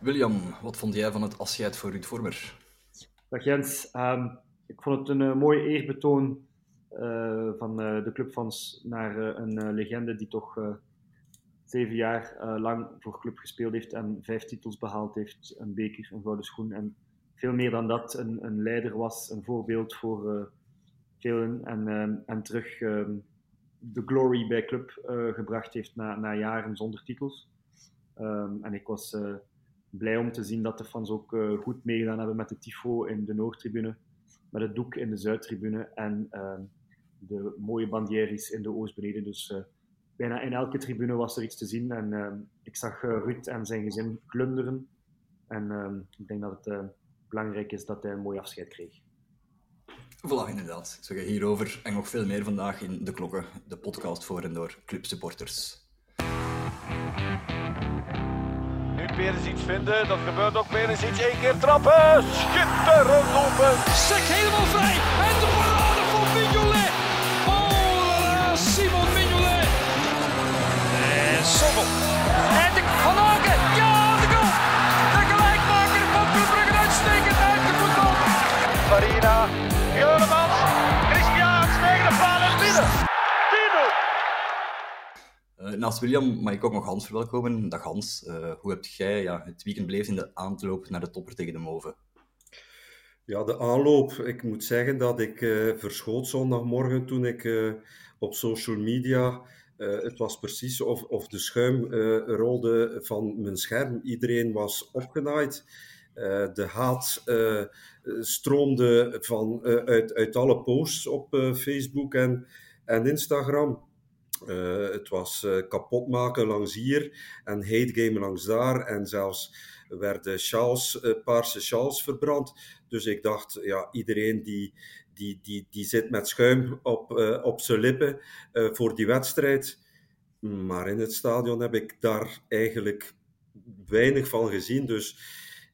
William, wat vond jij van het afscheid voor Ruud Vormer? Dag Jens, ehm, ik vond het een uh, mooi eerbetoon uh, van uh, de clubfans naar een legende die toch zeven jaar lang voor club gespeeld heeft en vijf titels behaald heeft, een beker, een gouden schoen en veel meer dan dat, een, een leider was, een voorbeeld voor velen en, ehm, en terug ehm, de glory bij club gebracht heeft na, na jaren zonder titels. en ik was blij om te zien dat de fans ook uh, goed meegedaan hebben met de tifo in de Noordtribune, met het doek in de Zuidtribune en uh, de mooie bandieris in de Oostbeneden. Dus uh, bijna in elke tribune was er iets te zien en ehm, ik zag eh, Ruud en zijn gezin glunderen. En ehm, ik denk dat het belangrijk is dat hij een mooi afscheid kreeg. Voilà, inderdaad. Ik zeg hierover en nog veel meer vandaag in De Klokken, de podcast voor en door clubsupporters weer eens iets vinden. Dat gebeurt ook weer eens iets. Eén keer trappen. Schitterend lopen. Sek helemaal vrij. En de parade van Mignolet. Oh, Simon Mignolet. En Sommel. En de Van. Ja, de goal. De gelijkmaker van Club uitstekend uit de voetbal. Farina. Juremans. Naast William mag ik ook nog Hans verwelkomen. Dag Hans, uh, hoe heb jij ja, het weekend beleefd in de aanloop naar de topper tegen de Move? Ja, de aanloop. Ik moet zeggen dat ik uh, verschoot zondagmorgen toen ik op social media. het was precies of, of de schuim rolde van mijn scherm. Iedereen was opgenaaid. de haat stroomde van, uit, uit alle posts op Facebook en, en Instagram. Uh, het was uh, kapot maken langs hier en hate langs daar. En zelfs werden sjaals, uh, paarse sjaals verbrand. Dus ik dacht, ja, iedereen die, die, die, die zit met schuim op, op zijn lippen voor die wedstrijd. Maar in het stadion heb ik daar eigenlijk weinig van gezien. Dus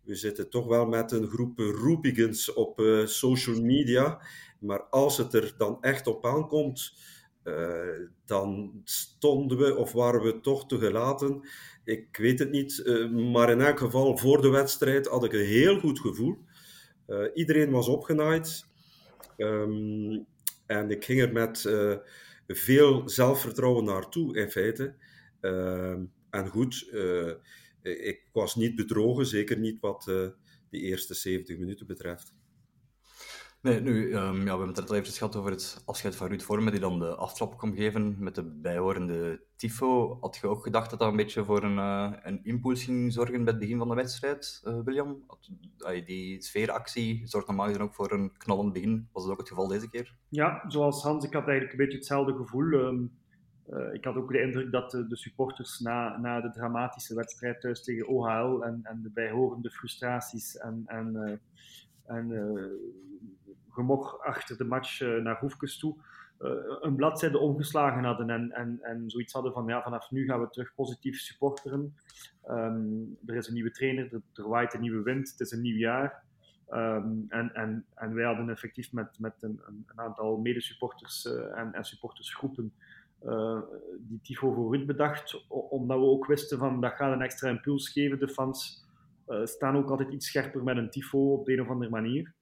we zitten toch wel met een groep roepigens op social media. Maar als het er dan echt op aankomt uh, dan stonden we of waren we toch te gelaten. Ik weet het niet, uh, maar in elk geval voor de wedstrijd had ik een heel goed gevoel. Uh, iedereen was opgenaaid. Um, en ik ging er met veel zelfvertrouwen naartoe, in feite. Ehm, en goed, ik was niet bedrogen, zeker niet wat de eerste 70 minuten betreft. Nee, nu, um, ja, we hebben het al even gehad over het afscheid van Ruud Vormen, die dan de aftrap kwam geven met de bijhorende tifo. Had je ook gedacht dat dat een beetje voor een, uh, een impuls ging zorgen bij het begin van de wedstrijd, uh, William? Die sfeeractie zorgt normaal gezien ook voor een knallend begin. Was dat ook het geval deze keer? Ja, zoals Hans, ik had eigenlijk een beetje hetzelfde gevoel. Um, uh, ik had ook de indruk dat de, de, supporters na, na de dramatische wedstrijd thuis tegen OHL en, en de bijhorende frustraties en, en, en gemok achter de match uh, naar Hoefkes toe uh, een bladzijde omgeslagen hadden en, en, en zoiets hadden van ja, vanaf nu gaan we terug positief supporteren. Um, er is een nieuwe trainer, er, waait een nieuwe wind, het is een nieuw jaar. Um, en, en, en wij hadden effectief met, met een, een aantal medesupporters uh, en, en supportersgroepen die tifo voor bedacht, omdat we ook wisten van dat gaat een extra impuls geven. De fans staan ook altijd iets scherper met een tifo op de een of andere manier.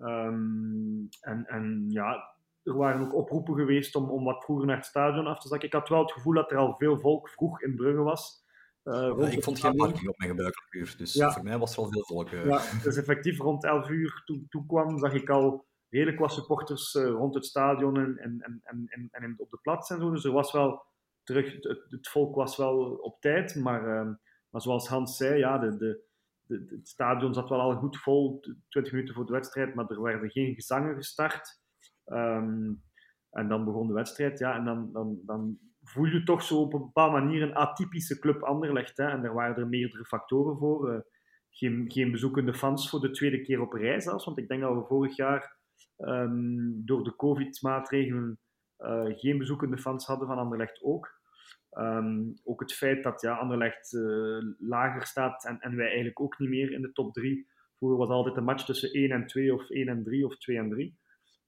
Um, en, en ja, er waren ook oproepen geweest om, om wat vroeger naar het stadion af te zakken. Ik had wel het gevoel dat er al veel volk vroeg in Brugge was. Uh, ja, ik vond geen parking op mijn gebruikelijke uur, dus ja. voor mij was er al veel volk. Uh. Ja, dus effectief rond 11 uur toen, toen kwam, zag ik al redelijk wat supporters uh, rond het stadion en, en, en, en, en op de plaats en zo. Dus er was wel terug, het, het volk was wel op tijd, maar, ehm, maar zoals Hans zei, ja, de, de, het stadion zat wel al goed vol, 20 minuten voor de wedstrijd, maar er werden geen gezangen gestart. Um, en dan begon de wedstrijd, ja, en dan, dan, dan voel je toch zo op een bepaalde manier een atypische club Anderlecht. Hè? En daar waren er meerdere factoren voor. Uh, geen, geen bezoekende fans voor de tweede keer op reis zelfs, want ik denk dat we vorig jaar um, door de COVID-maatregelen uh, geen bezoekende fans hadden van Anderlecht ook. Um, ook het feit dat ja, Anderlecht uh, lager staat en, en wij eigenlijk ook niet meer in de top 3. Vroeger was altijd een match tussen 1 en 2 of 1 en 3 of 2 en 3.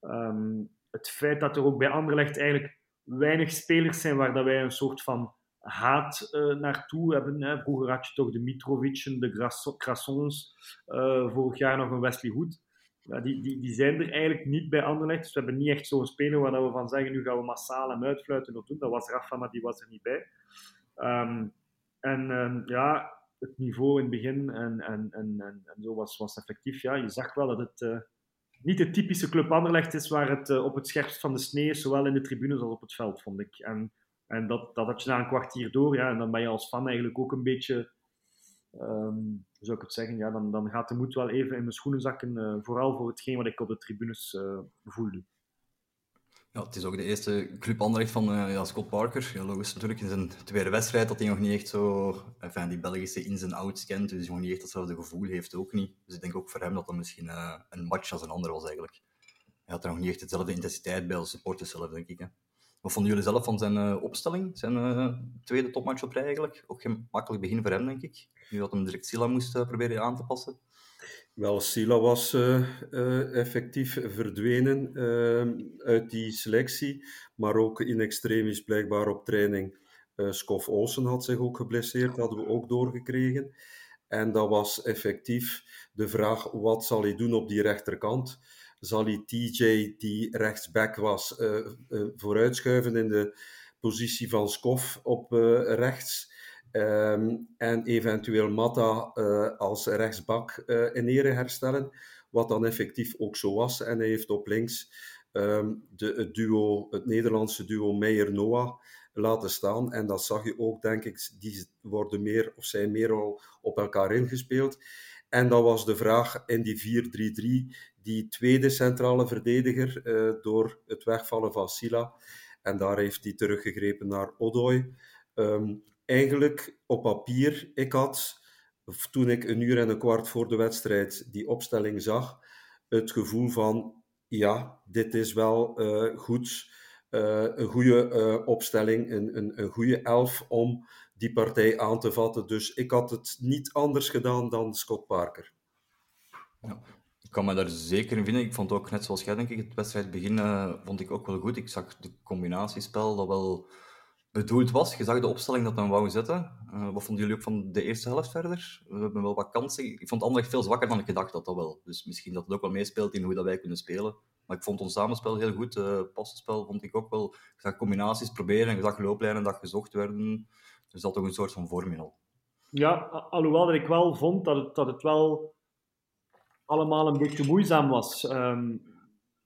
Um, ehm, het feit dat er ook bij Anderlecht eigenlijk weinig spelers zijn waar dat wij een soort van haat uh, naartoe hebben. Hè. Vroeger had je toch de Mitrovicen, de Grassons, uh, vorig jaar nog een Wesley Hood. Ja, die, die, die zijn er eigenlijk niet bij Anderlecht. Dus we hebben niet echt zo'n speler waar we van zeggen, nu gaan we massaal hem uitfluiten of doen. Dat was Rafa, maar die was er niet bij. Um, en um, ja, het niveau in het begin en, en, en, en, zo was, was effectief. Ja, je zag wel dat het uh, niet de typische Club Anderlecht is waar het uh, op het scherpst van de snee is, zowel in de tribunes als op het veld, vond ik. En, en dat, dat had je na een kwartier door, ja, en dan ben je als fan eigenlijk ook een beetje, hoe zou ik het zeggen, ja, dan, dan gaat de moed wel even in mijn schoenen zakken, uh, vooral voor hetgeen wat ik op de tribunes voelde. Ja, het is ook de eerste club Anderlecht van uh, ja, Scott Parker. Ja, logisch natuurlijk in zijn tweede wedstrijd dat hij nog niet echt zo enfin, die Belgische ins en outs kent. Dus nog niet echt hetzelfde gevoel heeft ook niet. Dus ik denk ook voor hem dat dat misschien een match als een ander was eigenlijk. Hij had er nog niet echt dezelfde intensiteit bij als supporters zelf, denk ik. Hè. Wat vonden jullie zelf van zijn uh, opstelling? Zijn tweede topmatch op rij eigenlijk? Ook geen makkelijk begin voor hem, denk ik. Nu dat hem direct Silla moest proberen aan te passen. Wel, Sila was effectief verdwenen uh, uit die selectie, maar ook in extremis blijkbaar op training. Skof Olsen had zich ook geblesseerd, hadden we ook doorgekregen. En dat was effectief de vraag, wat zal hij doen op die rechterkant? Zal hij TJ, die rechtsback was, vooruitschuiven in de positie van Skof op rechts? Um, en eventueel Mata uh, als rechtsbak in ere herstellen, wat dan effectief ook zo was. En hij heeft op links um, de, het, duo, het Nederlandse duo Meijer-Noah laten staan. En dat zag je ook, denk ik, die worden meer of zijn meer al op elkaar ingespeeld. En dat was de vraag in die 4-3-3, die tweede centrale verdediger uh, door het wegvallen van Sila. En daar heeft hij teruggegrepen naar Odoi. Um, eigenlijk op papier, ik had, toen ik een uur en een kwart voor de wedstrijd die opstelling zag, het gevoel van, ja, dit is wel uh, goed, uh, een goede opstelling, een, een, een goede elf om die partij aan te vatten. Dus ik had het niet anders gedaan dan Scott Parker. Ja, ik kan me daar zeker in vinden. Ik vond ook, net zoals jij denk ik, het wedstrijd beginnen vond ik ook wel goed. Ik zag de combinatiespel dat wel bedoeld was. Je zag de opstelling dat men wou zetten. Uh, wat vonden jullie ook van de eerste helft verder? We hebben wel wat kansen. Ik vond Anderlecht veel zwakker dan ik gedacht had, dat wel. Dus misschien dat het ook wel meespeelt in hoe dat wij kunnen spelen. Maar ik vond ons samenspel heel goed. Uh, passenspel vond ik ook wel. Ik zag combinaties proberen en je zag looplijnen dat gezocht werden. Dus dat toch een soort van vorm. Ja, alhoewel dat ik wel vond dat het, dat het wel allemaal een beetje moeizaam was. Um,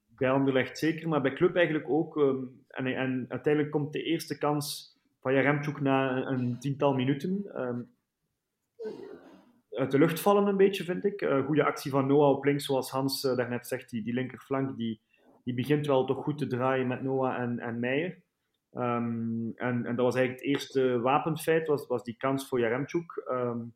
bij Anderlecht zeker, maar bij Club eigenlijk ook. Um, en, en, uiteindelijk komt de eerste kans van Jaremchuk na een, tiental minuten. Um, uit de lucht vallen een beetje, vind ik. Uh, goede actie van Noah op links, zoals Hans uh, daarnet zegt. Die, die linkerflank die, die begint wel toch goed te draaien met Noah en, en Meijer. En, en dat was eigenlijk het eerste wapenfeit, was, was die kans voor Jaremchuk. Um,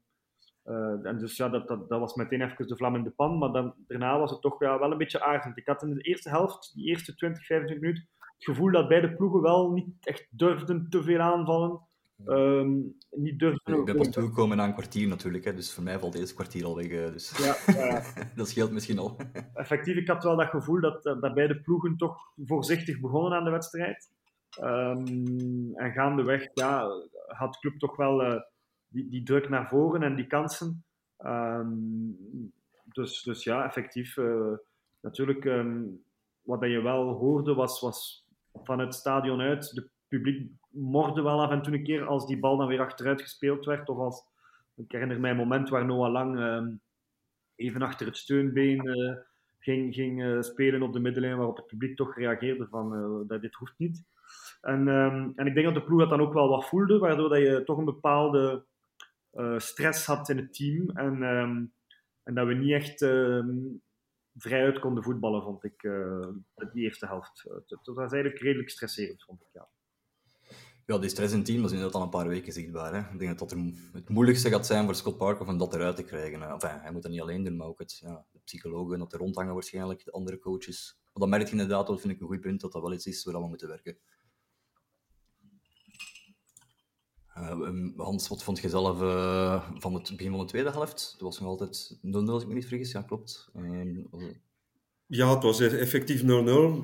uh, en dus ja, dat, dat, dat was meteen even de vlam in de pan. Maar dan, daarna was het toch ja, wel een beetje aardig. Ik had in de eerste helft, die eerste 20, 25 minuten, het gevoel dat beide ploegen wel niet echt durfden te veel aanvallen. Um, niet durfden... Ik ben pas toegekomen na een kwartier natuurlijk, hè, dus voor mij valt deze kwartier al weg. Dus. Ja, dat scheelt misschien al. Effectief, ik had wel dat gevoel dat, dat beide ploegen toch voorzichtig begonnen aan de wedstrijd. Um, en gaandeweg ja, had Club toch wel uh, die, die druk naar voren en die kansen. Um, dus, dus ja, effectief. Uh, natuurlijk, um, wat je wel hoorde was, was van het stadion uit. De publiek morde wel af en toe een keer als die bal dan weer achteruit gespeeld werd. Of als, ik herinner mij een moment waar Noah Lang um, even achter het steunbeen uh, ging, ging uh, spelen op de middenlijn, waarop het publiek toch reageerde van dat dit hoeft niet. En, en ik denk dat de ploeg dat dan ook wel wat voelde, waardoor dat je toch een bepaalde stress had in het team. En, um, en dat we niet echt vrijuit konden voetballen, vond ik, uh, die eerste helft. Dat was eigenlijk redelijk stresserend, vond ik, ja. Ja, die stress in het team was inderdaad al een paar weken zichtbaar. Hè. Ik denk dat het moeilijkste gaat zijn voor Scott Parker om dat eruit te krijgen. Hij moet dat niet alleen doen, maar ook het, ja, de psychologen dat er rondhangen waarschijnlijk, de andere coaches. Dat merk je inderdaad, dat vind ik een goed punt, dat dat wel iets is waar we moeten werken. Uh, Hans, wat vond je zelf uh, van het begin van de tweede helft? Het was nog altijd 0-0, als ik me niet vergis. Ja, klopt. Uh, ja, het was effectief 0-0.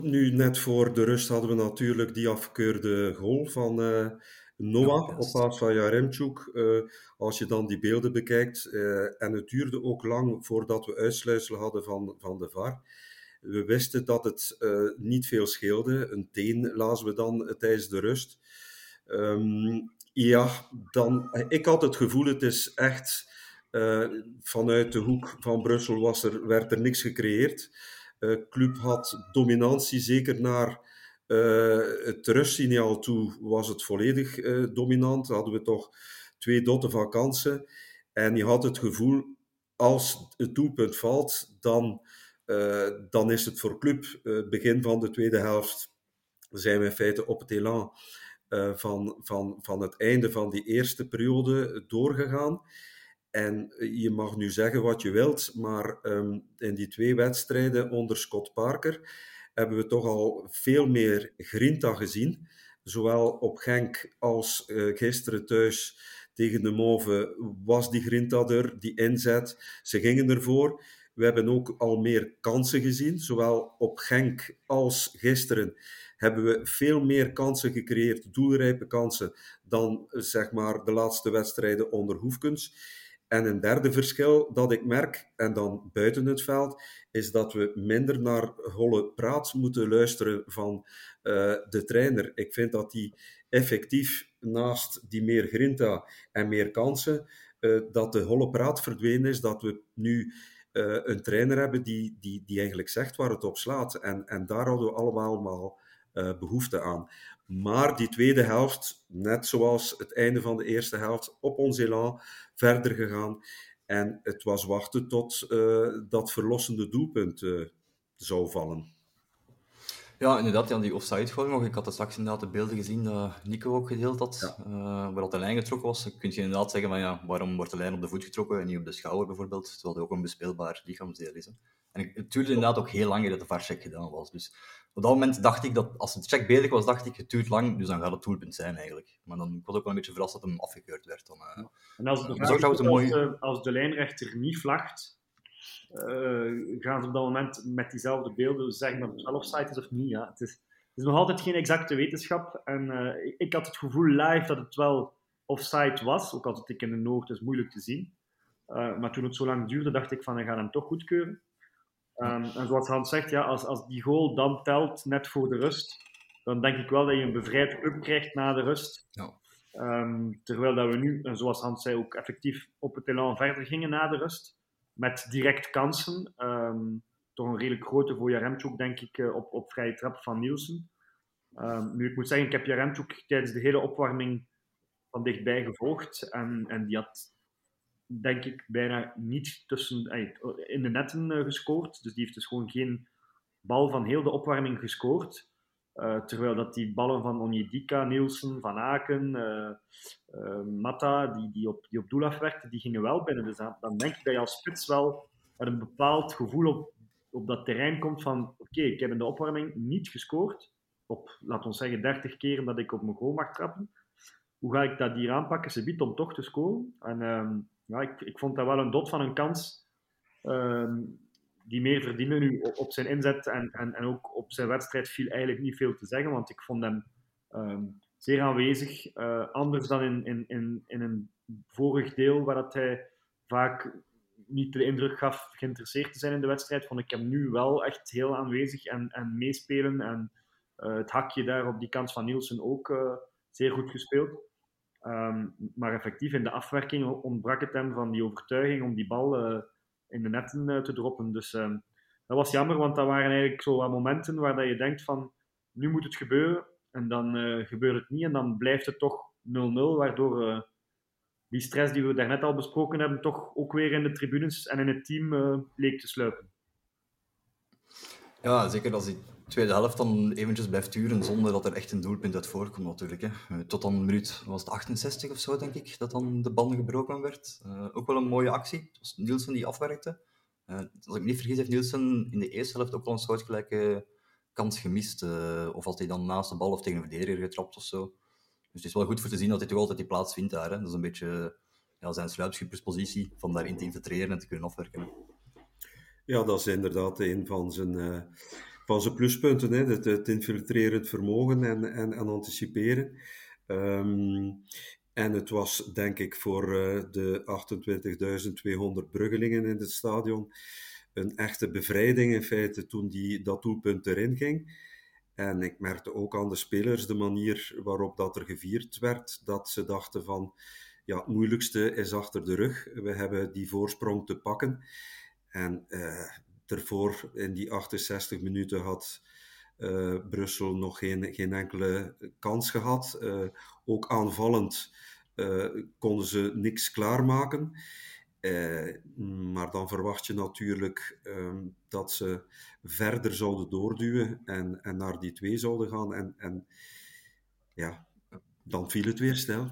Nu, net voor de rust hadden we natuurlijk die afgekeurde goal van Noah Ja, op plaats van Jaremchuk, eh, als je dan die beelden bekijkt, eh, en het duurde ook lang voordat we uitsluitsel hadden van, van de VAR. We wisten dat het eh, niet veel scheelde. Een teen lazen we dan eh, tijdens de rust. Ehm, ja, dan, ik had het gevoel, het is echt eh, vanuit de hoek van Brussel was er, werd er niks gecreëerd. Eh club had dominantie, zeker naar eh, het rustsignaal toe was het volledig dominant. Hadden we toch twee dotten van kansen. En je had het gevoel, als het doelpunt valt, dan, dan is het voor club. Begin van de tweede helft zijn we in feite op het elan van, van, van het einde van die eerste periode doorgegaan. En je mag nu zeggen wat je wilt, maar ehm, in die twee wedstrijden onder Scott Parker hebben we toch al veel meer grinta gezien. Zowel op Genk als eh, gisteren thuis tegen de Mauve was die grinta er, die inzet. Ze gingen ervoor. We hebben ook al meer kansen gezien, zowel op Genk als gisteren hebben we veel meer kansen gecreëerd, doelrijpe kansen, dan zeg maar de laatste wedstrijden onder Hoefkens. En een derde verschil dat ik merk, en dan buiten het veld, is dat we minder naar holle praat moeten luisteren van uh, de trainer. Ik vind dat die effectief naast die meer grinta en meer kansen, uh, dat de holle praat verdwenen is, dat we nu uh, een trainer hebben die, die, die eigenlijk zegt waar het op slaat. En, en daar hadden we allemaal behoefte aan. Maar die tweede helft, net zoals het einde van de eerste helft, op ons elan verder gegaan. En het was wachten tot uh, dat verlossende doelpunt uh, zou vallen. Ja, inderdaad, ja, die offside goal nog. Ik had straks inderdaad de beelden gezien dat Nico ook gedeeld had, ja. uh, waar dat de lijn getrokken was. Dan kun je inderdaad zeggen van ja, waarom wordt de lijn op de voet getrokken en niet op de schouder bijvoorbeeld, terwijl het ook een bespeelbaar lichaamsdeel is. Hè. En het duurde inderdaad ook heel lang dat de VAR-check gedaan was. Dus op dat moment dacht ik dat, als het check bezig was, dacht ik, het duurt lang, dus dan gaat het doelpunt zijn eigenlijk. Maar dan ik was ook wel een beetje verrast dat hem afgekeurd werd. Dan, uh, en als de, uh, als, als, mooie... de, als de lijnrechter niet vlagt, uh, gaan ze op dat moment met diezelfde beelden zeggen dat het wel offside is of niet. Ja. Het, is, het is nog altijd geen exacte wetenschap. En uh, ik, ik, had het gevoel live dat het wel offside was, ook al zit ik in de noord, is moeilijk te zien. Uh, maar toen het zo lang duurde, dacht ik van, ik ga hem toch goedkeuren. Um, en zoals Hans zegt, ja, als, als die goal dan telt net voor de rust, dan denk ik wel dat je een bevrijd up krijgt na de rust. Ja. Um, terwijl dat we nu, en zoals Hans zei, ook effectief op het elan verder gingen na de rust. Met direct kansen. Um, toch een redelijk grote voor Jaremchuk, denk ik, uh, op, op vrije trap van Nielsen. nu, ik moet zeggen, ik heb Jaremchuk tijdens de hele opwarming van dichtbij gevolgd. En, en die had denk ik, bijna niet tussen, in de netten uh, gescoord. Dus die heeft dus gewoon geen bal van heel de opwarming gescoord. Uh, terwijl dat die ballen van Onyedika, Nielsen, Van Aken, uh, Matta, die, die, op, die op doel afwerkten, die gingen wel binnen. Dus dan, denk ik dat je als spits wel met een bepaald gevoel op, op dat terrein komt van oké, ik heb in de opwarming niet gescoord. Op, laten we zeggen, 30 keren dat ik op mijn goal mag trappen. Hoe ga ik dat hier aanpakken? Ze biedt om toch te scoren. En um, ja, ik, ik vond dat wel een dot van een kans um, die meer verdiende. Nu op zijn inzet en, en, en ook op zijn wedstrijd viel eigenlijk niet veel te zeggen, want ik vond hem um, zeer aanwezig. Uh, anders dan in, in, in, in een vorig deel, waar dat hij vaak niet de indruk gaf geïnteresseerd te zijn in de wedstrijd, vond ik hem nu wel echt heel aanwezig en, en meespelen. En uh, het hakje daar op die kans van Nielsen ook uh, zeer goed gespeeld. Um, maar effectief in de afwerking ontbrak het hem van die overtuiging om die bal uh, in de netten uh, te droppen. Dus um, dat was jammer, want dat waren eigenlijk zo wat momenten waar dat je denkt van nu moet het gebeuren en dan uh, gebeurt het niet en dan blijft het toch 0-0, waardoor die stress die we daarnet al besproken hebben toch ook weer in de tribunes en in het team leek te sluipen. Ja, zeker als die tweede helft dan eventjes blijft duren zonder dat er echt een doelpunt uit voorkomt natuurlijk. Hè. Tot dan minuut, was het 68 of zo denk ik, dat dan de band gebroken werd. Uh, ook wel een mooie actie. Het was Nielsen die afwerkte. Uh, als ik me niet vergis heeft Nielsen in de eerste helft ook wel een soortgelijke kans gemist. Of had hij dan naast de bal of tegen een verdediger getrapt of zo. Dus het is wel goed voor te zien dat hij toch altijd die plaats vindt daar. Hè. Dat is een beetje ja, zijn sluipschipperspositie, van daarin te infiltreren en te kunnen afwerken. Ja, dat is inderdaad een van zijn van zijn pluspunten, hè, het, het infiltrerend vermogen en, en, en anticiperen. Ehm, en het was, denk ik, voor uh, de 28.200 bruggelingen in het stadion een echte bevrijding in feite toen die, dat doelpunt erin ging. En ik merkte ook aan de spelers de manier waarop dat er gevierd werd, dat ze dachten van, ja, het moeilijkste is achter de rug. We hebben die voorsprong te pakken. En uh, ervoor, in die 68 minuten, had uh, Brussel nog geen, geen enkele kans gehad. Uh, ook aanvallend konden ze niks klaarmaken. maar dan verwacht je natuurlijk um, dat ze verder zouden doorduwen en, en naar die twee zouden gaan. En, en ja, dan viel het weer stil.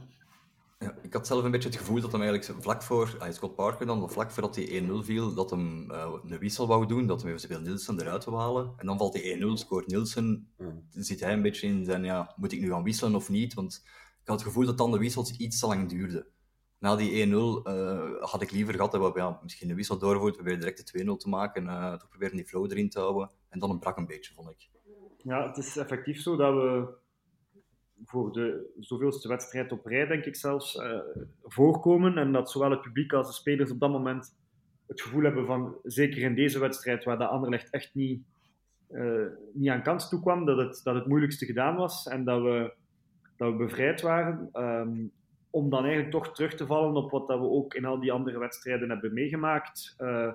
Ja, ik had zelf een beetje het gevoel dat hem eigenlijk vlak voor, ah, Scott Parker dan, vlak voordat hij 1-0 viel, dat hem uh, een wissel wou doen, dat hem eventueel Nielsen eruit wil halen. En dan valt hij 1-0, scoort Nielsen. Dan zit hij een beetje in zijn, ja, moet ik nu gaan wisselen of niet? Want ik had het gevoel dat dan de wissels iets te lang duurden. Na die 1-0 uh, had ik liever gehad dat we ja, misschien een wissel doorvoert, proberen direct de 2-0 te maken, uh, toch proberen die flow erin te houden. En dan een brak een beetje, vond ik. Ja, het is effectief zo dat we voor de zoveelste wedstrijd op rij, denk ik zelfs, uh, voorkomen. En dat zowel het publiek als de spelers op dat moment het gevoel hebben van, zeker in deze wedstrijd, waar de Anderlecht echt niet, uh, niet aan kans toe kwam, dat het, dat het moeilijkste gedaan was en dat we, dat we bevrijd waren. Um, om dan eigenlijk toch terug te vallen op wat dat we ook in al die andere wedstrijden hebben meegemaakt. Uh,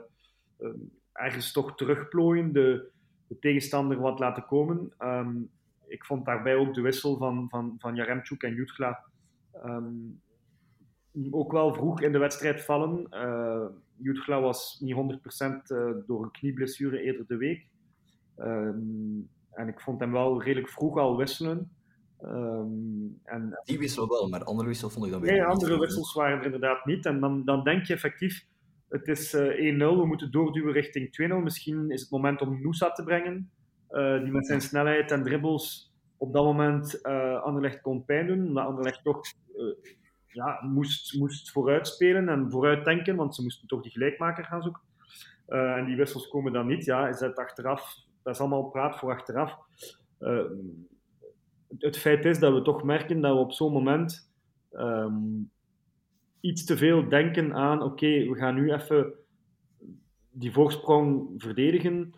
ergens toch terugplooien, de, de tegenstander wat laten komen. Um, ik vond daarbij ook de wissel van, van, van Jaremchuk en Jutgla um, ook wel vroeg in de wedstrijd vallen. Uh, Jutgla was niet 100% uh, door een knieblessure eerder de week. Um, en ik vond hem wel redelijk vroeg al wisselen. Um, en, Die wissel wel, maar andere wissels vond ik dan weer Nee, andere wissels waren er inderdaad niet. En dan, dan denk je effectief, het is uh, 1-0, we moeten doorduwen richting 2-0. Misschien is het moment om Noosa te brengen. Uh, die met zijn snelheid en dribbles op dat moment uh, Anderlecht kon pijn doen. Omdat Anderlecht toch uh, ja, moest, moest vooruitspelen en vooruitdenken, want ze moesten toch die gelijkmaker gaan zoeken. En die wissels komen dan niet. Ja, is dat achteraf, dat is allemaal praat voor achteraf. het feit is dat we toch merken dat we op zo'n moment um, iets te veel denken aan: oké, we gaan nu even die voorsprong verdedigen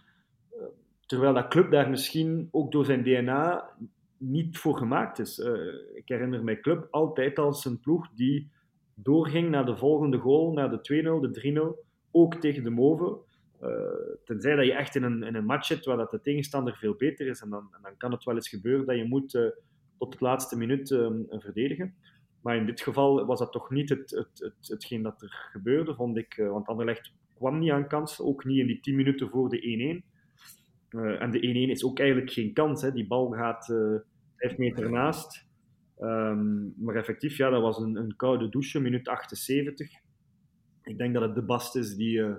Terwijl dat club daar misschien ook door zijn DNA niet voor gemaakt is. Uh, ik herinner mij club altijd als een ploeg die doorging naar de volgende goal, naar de 2-0, de 3-0, ook tegen de Move. Uh, tenzij dat je echt in een, in een match zit waar dat de tegenstander veel beter is. En dan, en dan kan het wel eens gebeuren dat je moet uh, tot de laatste minuut um, verdedigen. Maar in dit geval was dat toch niet het, het, het, hetgeen dat er gebeurde, vond ik. want Anderlecht kwam niet aan kans, ook niet in die 10 minuten voor de 1-1. Uh, en de 1-1 is ook eigenlijk geen kans. Hè. Die bal gaat uh, 5 meter naast. Um, maar effectief, ja, dat was een, een, koude douche, minuut 78. Ik denk dat het de Bast is die uh,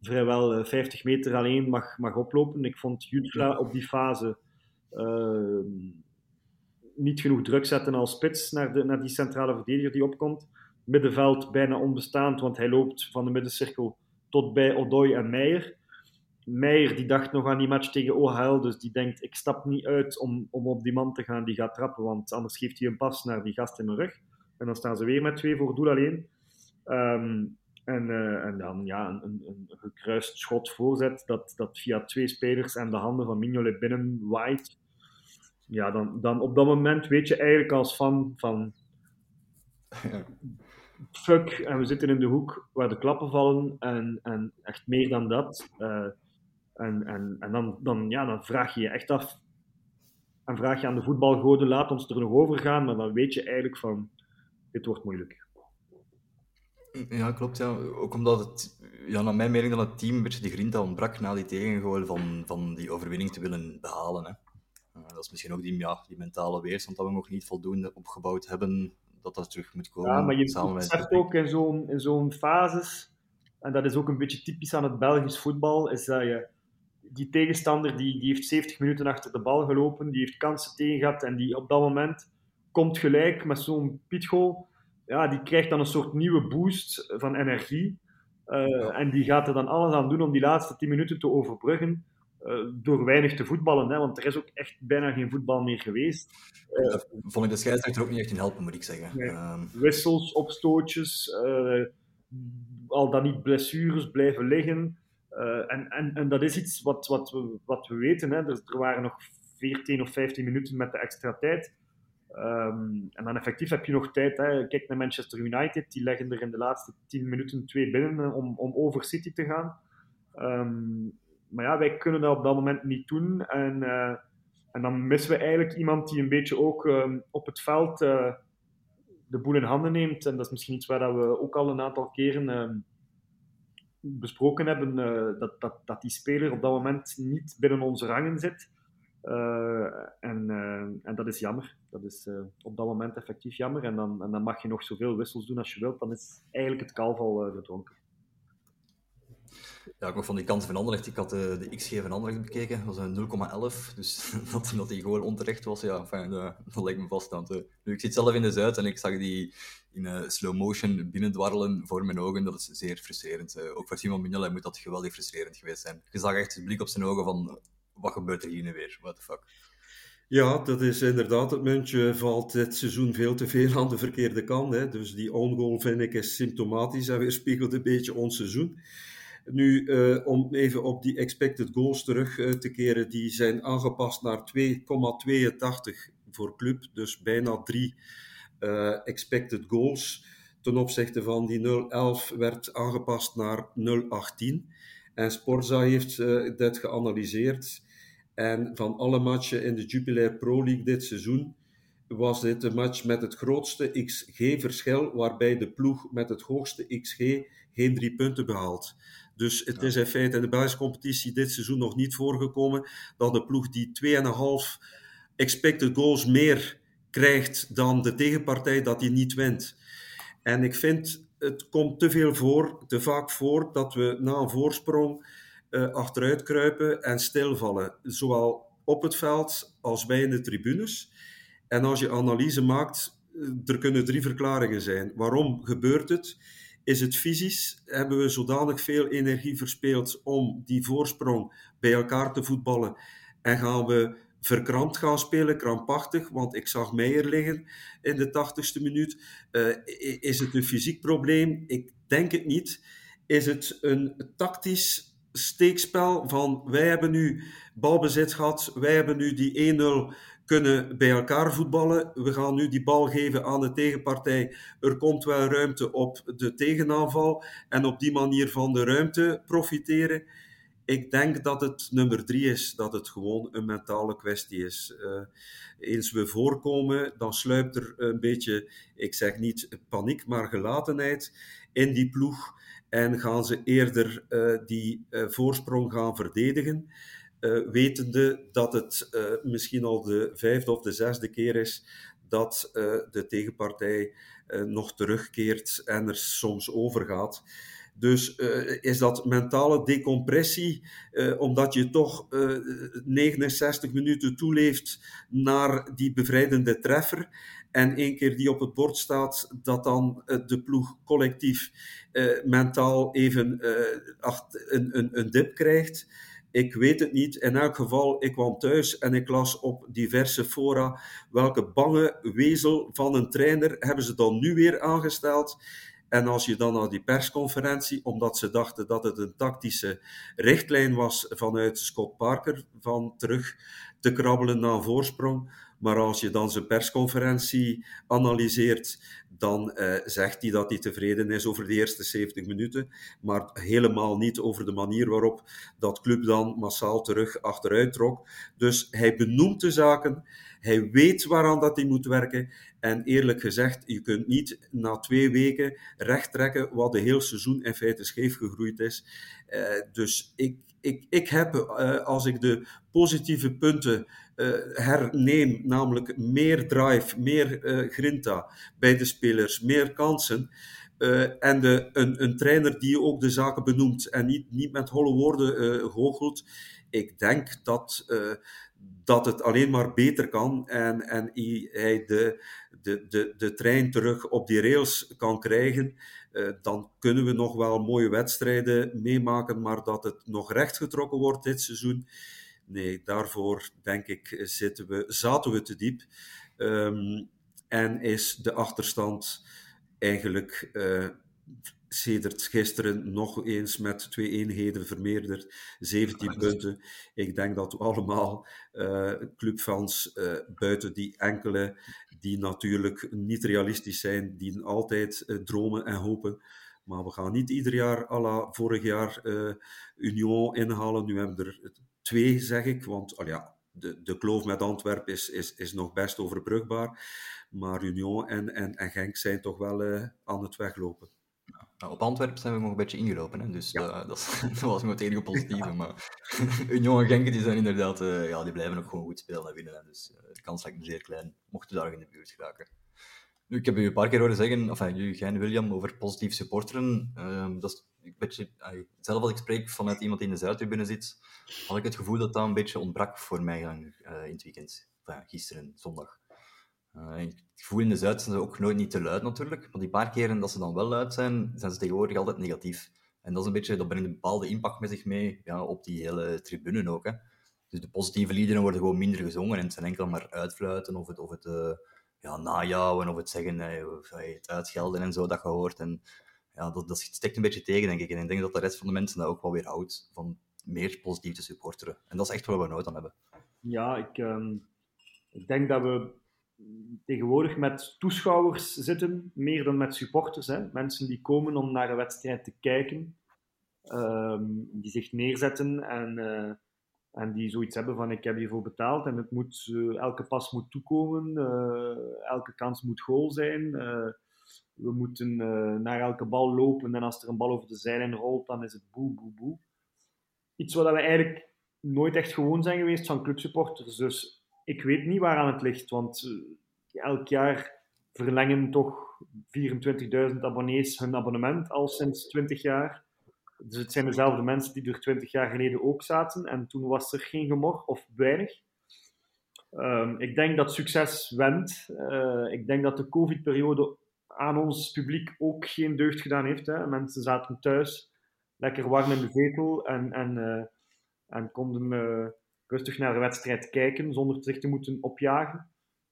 vrijwel 50 meter alleen mag, mag oplopen. Ik vond Jutla op die fase ehm, niet genoeg druk zetten als spits naar, de, naar die centrale verdediger die opkomt. Middenveld bijna onbestaand, want hij loopt van de middencirkel tot bij Odoi en Meijer. Meijer die dacht nog aan die match tegen OHL, dus die denkt ik stap niet uit om, om op die man te gaan die gaat trappen, want anders geeft hij een pas naar die gast in mijn rug. En dan staan ze weer met twee voor doel alleen. Um, en, uh, en, dan ja, een, een, een, gekruist schot voorzet dat, dat via twee spelers en de handen van Mignolet binnen waait. Ja, dan, dan op dat moment weet je eigenlijk als fan van fuck, en we zitten in de hoek waar de klappen vallen en, en echt meer dan dat. Uh, en, en, en dan, dan, ja, dan vraag je je echt af. En vraag je aan de voetbalgoden, laat ons er nog over gaan. Maar dan weet je eigenlijk van, dit wordt moeilijk. Ja, klopt. Ja. Ook omdat het, ja, naar mijn mening, dat het team een beetje de grinta ontbrak na die tegengoal van, van die overwinning te willen behalen. Hè. Uh, dat is misschien ook die, ja, die mentale weerstand dat we nog niet voldoende opgebouwd hebben, dat dat terug moet komen. Ja, maar je beseft ook in zo'n, in zo'n fases, en dat is ook een beetje typisch aan het Belgisch voetbal, is dat je die tegenstander die, die heeft 70 minuten achter de bal gelopen, die heeft kansen tegen gehad en die op dat moment komt gelijk met zo'n pitgoal. Ja, die krijgt dan een soort nieuwe boost van energie. Uh, en die gaat er dan alles aan doen om die laatste 10 minuten te overbruggen. door weinig te voetballen, hè, want er is ook echt bijna geen voetbal meer geweest. Uh, vond ik de scheidsrechter ook niet echt in helpen, moet ik zeggen. Nee. Um... Wissels, opstootjes, al dan niet blessures blijven liggen. En, en, en dat is iets wat, wat, we, wat we weten. Hè. Dus er waren nog 14 of 15 minuten met de extra tijd. Um, en dan effectief heb je nog tijd. Hè. Kijk naar Manchester United, die leggen er in de laatste 10 minuten twee binnen om, om over City te gaan. Um, maar ja, wij kunnen dat op dat moment niet doen. En, uh, en dan missen we eigenlijk iemand die een beetje ook um, op het veld uh, de boel in handen neemt. En dat is misschien iets waar we ook al een aantal keren besproken hebben. Uh, dat, dat, dat die speler op dat moment niet binnen onze rangen zit. Uh, en, uh, en dat is jammer. Dat is op dat moment effectief jammer. En dan, en dan mag je nog zoveel wissels doen als je wilt. Dan is eigenlijk het kalf al gedronken. Ja, ik nog van die kansen van Anderlecht. Ik had de, de XG van Anderlecht bekeken. Dat was een 0,11. Dus dat, dat die goal onterecht was, ja, enfin, dat, dat lijkt me vast. Want, nu, ik zit zelf in de Zuid en ik zag die in slow motion binnendwarrelen voor mijn ogen. Dat is zeer frustrerend. ook voor Simon Mignolet moet dat geweldig frustrerend geweest zijn. Je zag echt het blik op zijn ogen van wat gebeurt er hier nu weer? What the fuck? Ja, dat is inderdaad. Het muntje valt dit seizoen veel te veel aan de verkeerde kant. Hè. Dus die on-goal vind ik is symptomatisch en weerspiegelt een beetje ons seizoen. Nu, uh, om even op die expected goals terug uh, te keren, die zijn aangepast naar 2,82 voor club, dus bijna 3 uh, eh, expected goals. Ten opzichte van die 0,11 werd aangepast naar 0,18. En Sporza heeft dat geanalyseerd. En van alle matchen in de Jupiler Pro League dit seizoen was dit de match met het grootste XG-verschil, waarbij de ploeg met het hoogste XG geen drie punten behaalt. Dus het is in feite in de Belgische competitie dit seizoen nog niet voorgekomen dat de ploeg die 2,5 expected goals meer krijgt dan de tegenpartij, dat die niet wint. En ik vind, het komt te veel voor, te vaak voor, dat we na een voorsprong uh, achteruit kruipen en stilvallen. Zowel op het veld als bij in de tribunes. En als je analyse maakt, eh, er kunnen drie verklaringen zijn. Waarom gebeurt het? Is het fysisch? Hebben we zodanig veel energie verspeeld om die voorsprong bij elkaar te voetballen? En gaan we verkrampt gaan spelen, krampachtig, want ik zag Meijer liggen in de tachtigste minuut. Uh, is het een fysiek probleem? Ik denk het niet. Is het een tactisch steekspel van wij hebben nu balbezit gehad, wij hebben nu die 1-0 kunnen bij elkaar voetballen. We gaan nu die bal geven aan de tegenpartij. Er komt wel ruimte op de tegenaanval en op die manier van de ruimte profiteren. Ik denk dat het nummer drie is, dat het gewoon een mentale kwestie is. Uh, eens we voorkomen, dan sluipt er een beetje, ik zeg niet paniek, maar gelatenheid in die ploeg en gaan ze eerder uh, die uh, voorsprong gaan verdedigen, uh, wetende dat het misschien al de vijfde of de zesde keer is dat de tegenpartij nog terugkeert en er soms overgaat. Dus is dat mentale decompressie, omdat je toch uh, 69 minuten toeleeft naar die bevrijdende treffer en één keer die op het bord staat, dat dan de ploeg collectief mentaal even een, een, een dip krijgt. Ik weet het niet. In elk geval, ik kwam thuis en ik las op diverse fora welke bange wezel van een trainer hebben ze dan nu weer aangesteld. En als je dan naar die persconferentie, omdat ze dachten dat het een tactische richtlijn was vanuit Scott Parker, van terug te krabbelen naar voorsprong. Maar als je dan zijn persconferentie analyseert, dan uh, zegt hij dat hij tevreden is over de eerste 70 minuten, maar helemaal niet over de manier waarop dat club dan massaal terug achteruit trok. Dus hij benoemt de zaken, hij weet waaraan dat hij moet werken en eerlijk gezegd, je kunt niet na twee weken recht trekken wat de hele seizoen in feite scheef gegroeid is. Uh, dus ik, ik, ik heb, uh, als ik de positieve punten herneem, namelijk meer drive, meer uh, grinta bij de spelers, meer kansen. Uh, en de, een, een, trainer die ook de zaken benoemt en niet, niet met holle woorden goochelt. Ik denk dat, dat het alleen maar beter kan en, en hij de, de, de, de trein terug op die rails kan krijgen. uh, dan kunnen we nog wel mooie wedstrijden meemaken, maar dat het nog rechtgetrokken wordt dit seizoen, nee, daarvoor denk ik zitten we, zaten we te diep. Um, en is de achterstand eigenlijk uh, sedert gisteren nog eens met twee eenheden vermeerderd, 17 punten. Ik denk dat we allemaal uh, clubfans uh, buiten die enkele die natuurlijk niet realistisch zijn, die altijd dromen en hopen. Maar we gaan niet ieder jaar, à la vorig jaar, Union inhalen. Nu hebben we er twee, zeg ik. Want al ja, de, de kloof met Antwerpen is, is, is nog best overbrugbaar. Maar Union en, en, en Genk zijn toch wel aan het weglopen. Nou, op Antwerpen zijn we nog een beetje ingelopen, hè? dus ja. dat, was nog het enige positieve. Maar Union en Genk die zijn inderdaad, uh, ja, die blijven nog gewoon goed spelen en winnen. Dus uh, de kans lijkt me zeer klein, mochten we daar in de buurt geraken. Nu, ik heb u een paar keer horen zeggen, enfin, jullie, Gijn William, over positief supporteren. Uh, dat is een beetje, uh, zelf als ik spreek vanuit iemand die in de Zuidtribune zit, had ik het gevoel dat dat een beetje ontbrak voor mij in het weekend. Enfin, gisteren, zondag. Uh, ik voel in de Zuid zijn ze ook nooit niet te luid natuurlijk, maar die paar keren dat ze dan wel luid zijn, zijn ze tegenwoordig altijd negatief. En dat is een beetje, dat brengt een bepaalde impact met zich mee, ja, op die hele tribune ook. Hè. Dus de positieve liederen worden gewoon minder gezongen en het zijn enkel maar uitfluiten of het, of het ja, najouwen of het zeggen, of, het uitgelden en zo dat je hoort. En ja, dat, dat steekt een beetje tegen, denk ik. En ik denk dat de rest van de mensen dat ook wel weer houdt, van meer positief te supporteren. En dat is echt waar we nooit aan hebben. Ja, ik, um, ik denk dat we tegenwoordig met toeschouwers zitten, meer dan met supporters. Hè. Mensen die komen om naar een wedstrijd te kijken, um, die zich neerzetten en, uh, en die zoiets hebben van ik heb hiervoor betaald en het moet, uh, elke pas moet toekomen, uh, elke kans moet goal zijn. we moeten naar elke bal lopen en als er een bal over de zijlijn rolt, dan is het boe, boe, boe. Iets wat we eigenlijk nooit echt gewoon zijn geweest van clubsupporters. Dus ik weet niet waaraan het ligt, want elk jaar verlengen toch 24.000 abonnees hun abonnement al sinds 20 jaar. Dus het zijn dezelfde mensen die er 20 jaar geleden ook zaten en toen was er geen gemor of weinig. Um, ik denk dat succes wendt. Uh, ik denk dat de COVID-periode aan ons publiek ook geen deugd gedaan heeft. Hè. Mensen zaten thuis, lekker warm in de zetel en, en, uh, en konden rustig naar de wedstrijd kijken zonder zich te moeten opjagen.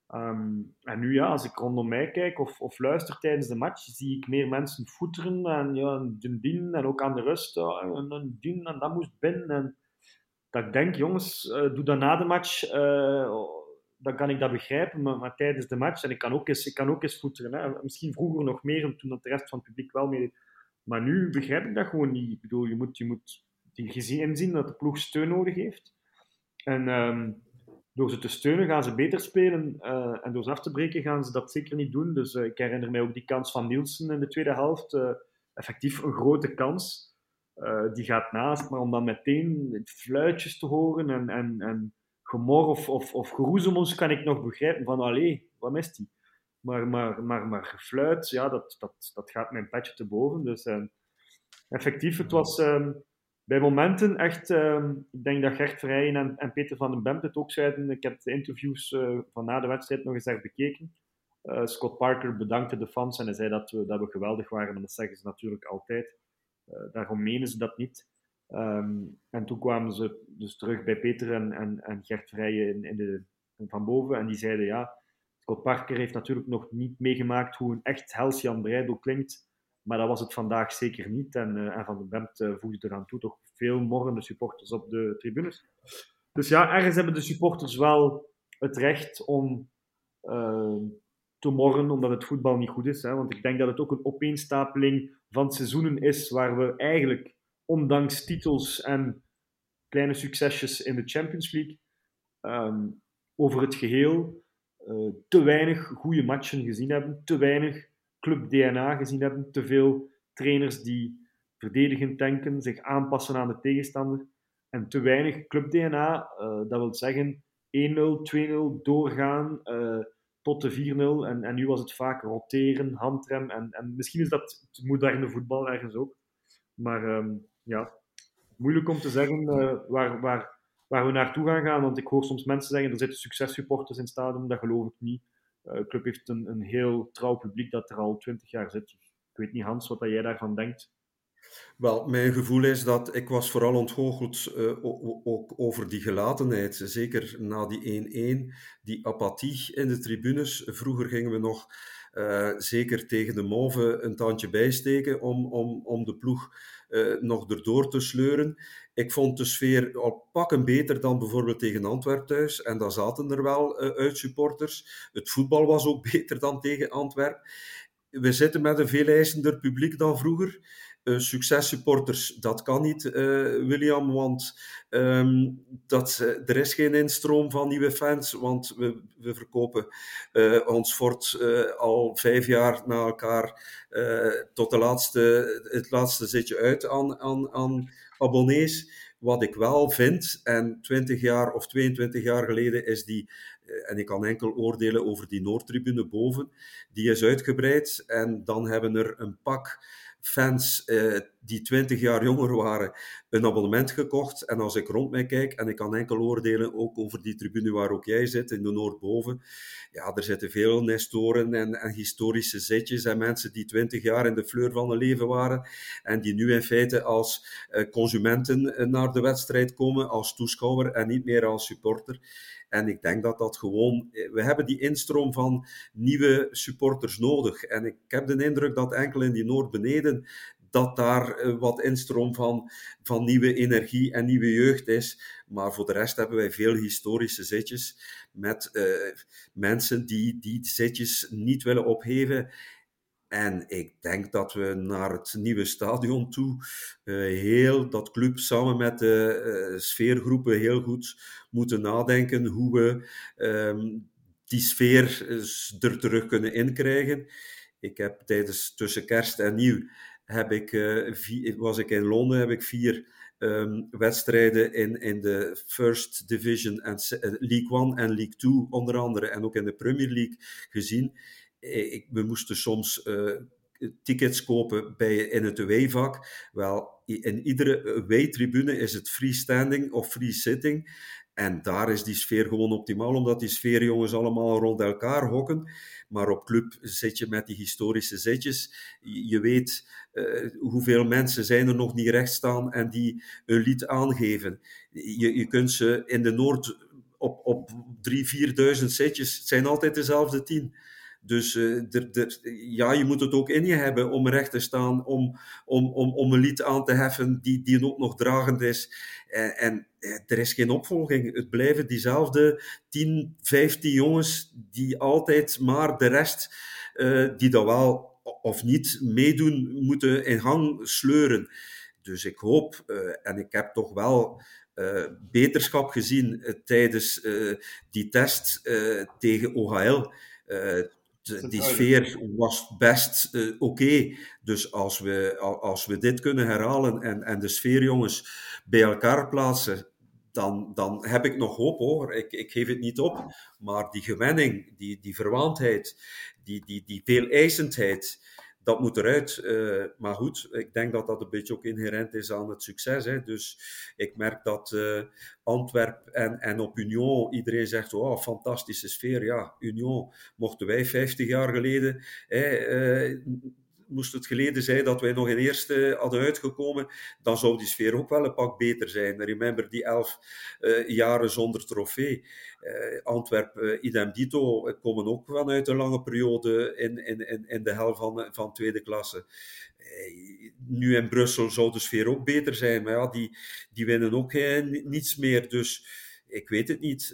Um, en nu ja, als ik rondom mij kijk of, of luister tijdens de match, zie ik meer mensen voeteren en ja, een en ook aan de rust, een, en dat moest binnen. En dat ik denk, jongens, uh, doe dat na de match, uh, dan kan ik dat begrijpen, maar, tijdens de match, en ik kan ook eens, ik kan ook eens voeteren, hè. misschien vroeger nog meer, toen dat de rest van het publiek wel mee Maar nu begrijp ik dat gewoon niet. Ik bedoel, je moet, je moet inzien dat de ploeg steun nodig heeft. En um, door ze te steunen gaan ze beter spelen. Uh, en door ze af te breken gaan ze dat zeker niet doen. Dus uh, ik herinner mij ook die kans van Nielsen in de tweede helft. Uh, effectief een grote kans. die gaat naast, maar om dan meteen fluitjes te horen en, en, en gemor of, of, of geroezemels kan ik nog begrijpen van allee, wat mist die? Maar, maar, maar, maar gefluit, ja, dat, dat, dat gaat mijn petje te boven. Dus effectief, het was... Um, bij momenten echt, uh, ik denk dat Gert Verheyen en, en, Peter van den Bemt het ook zeiden. Ik heb de interviews uh, van na de wedstrijd nog eens bekeken. Uh, Scott Parker bedankte de fans en hij zei dat we, dat we geweldig waren. En dat zeggen ze natuurlijk altijd. Eh, daarom menen ze dat niet. Um, en toen kwamen ze dus terug bij Peter en, en, en Gert Verheyen in, in de, van boven. En die zeiden ja, Scott Parker heeft natuurlijk nog niet meegemaakt hoe een echt Helsjan Breidel klinkt maar dat was het vandaag zeker niet. En, uh, en Van den Bemt uh, voegde eraan toe toch veel morrende supporters op de tribunes. Dus ja, ergens hebben de supporters wel het recht om uh, te morren omdat het voetbal niet goed is. Hè? Want ik denk dat het ook een opeenstapeling van seizoenen is waar we eigenlijk, ondanks titels en kleine succesjes in de Champions League, um, over het geheel te weinig goede matchen gezien hebben. Te weinig club DNA gezien hebben. Te veel trainers die verdedigend denken, zich aanpassen aan de tegenstander. En te weinig club DNA, eh, dat wil zeggen 1-0, 2-0, doorgaan uh, tot de 4-0. En, en nu was het vaak roteren, handrem. En, en misschien is dat het moderne voetbal ergens ook. Maar um, ja, moeilijk om te zeggen uh, waar, waar, waar we naartoe gaan gaan. Want ik hoor soms mensen zeggen, er zitten successupporters in het Dat geloof ik niet. De uh, club heeft een, een heel trouw publiek dat er al twintig jaar zit. Ik weet niet, Hans, wat jij daarvan denkt. Wel, mijn gevoel is dat ik was vooral ontgoocheld uh, ook over die gelatenheid. Zeker na die 1-1, die apathie in de tribunes. Vroeger gingen we nog zeker tegen de Mauve een tandje bijsteken om, om, om de ploeg uh, nog erdoor te sleuren. Ik vond de sfeer al pakken beter dan bijvoorbeeld tegen Antwerpen thuis. En daar zaten er wel uh, uit supporters. Het voetbal was ook beter dan tegen Antwerpen. We zitten met een veel eisender publiek dan vroeger. Uh, successupporters, dat kan niet, uh, William, want um, dat, uh, er is geen instroom van nieuwe fans, want we, we verkopen ons fort al vijf jaar na elkaar tot de laatste, het laatste zitje uit aan, aan, aan abonnees. Wat ik wel vind, en 20 jaar of 22 jaar geleden is die, en ik kan enkel oordelen over die Noordtribune boven, die is uitgebreid en dan hebben er een pak fans eh, die 20 jaar jonger waren een abonnement gekocht. En als ik rond mij kijk, en ik kan enkel oordelen ook over die tribune waar ook jij zit, in de Noordboven. Ja, er zitten veel nestoren en, en historische zitjes en mensen die 20 jaar in de fleur van hun leven waren. En die nu in feite als uh, consumenten naar de wedstrijd komen, als toeschouwer en niet meer als supporter. En ik denk dat dat gewoon. We hebben die instroom van nieuwe supporters nodig. En ik heb de indruk dat enkel in die Noord beneden. Dat daar wat instroom van, van nieuwe energie en nieuwe jeugd is. Maar voor de rest hebben wij veel historische zitjes met uh, mensen die die zitjes niet willen opheven. En ik denk dat we naar het nieuwe stadion toe uh, heel dat club samen met de uh, sfeergroepen heel goed moeten nadenken hoe we um, die sfeer er terug kunnen inkrijgen. Ik heb tijdens tussen kerst en nieuw heb ik, was ik in Londen, heb ik vier um, wedstrijden in, in de First Division en League One en League Two onder andere en ook in de Premier League gezien. Ik, we moesten soms uh, tickets kopen bij, in het away-vak. Wel, in iedere away-tribune is het freestanding of free sitting. En daar is die sfeer gewoon optimaal, omdat die sfeerjongens allemaal rond elkaar hokken. Maar op club zit je met die historische zitjes. Je weet uh, hoeveel mensen zijn er nog niet recht staan en die een lied aangeven. Je, je kunt ze in de Noord op, op 3.000, 4.000 zitjes, het zijn altijd dezelfde tien. Dus de, ja, je moet het ook in je hebben om recht te staan, om, om, om, om een lied aan te heffen die, die ook nog dragend is. En, en er is geen opvolging. Het blijven diezelfde 10, 15 jongens die altijd maar de rest, uh, die dat wel of niet meedoen, moeten in gang sleuren. Dus ik hoop, en ik heb toch wel beterschap gezien tijdens die test tegen OHL. De, die sfeer was best oké. Okay. Dus als we, als we dit kunnen herhalen en, en de sfeerjongens bij elkaar plaatsen, dan, dan heb ik nog hoop hoor. Ik, ik geef het niet op. Maar die gewenning, die, die verwaandheid, die, die, die veel eisendheid, dat moet eruit. Uh, maar goed, ik denk dat dat een beetje ook inherent is aan het succes. Hè. Dus ik merk dat uh, Antwerp en, en op Union, iedereen zegt, oh, fantastische sfeer. Ja, Union mochten wij 50 jaar geleden... Hè, uh, moest het geleden zijn dat wij nog in eerste hadden uitgekomen, dan zou die sfeer ook wel een pak beter zijn. Remember die elf uh, jaren zonder trofee. Uh, Antwerp, uh, idem dito, komen ook vanuit een lange periode in, in, in, in de hel van, van tweede klasse. nu in Brussel zou de sfeer ook beter zijn, maar ja, die, die winnen ook niets meer. Dus ik weet het niet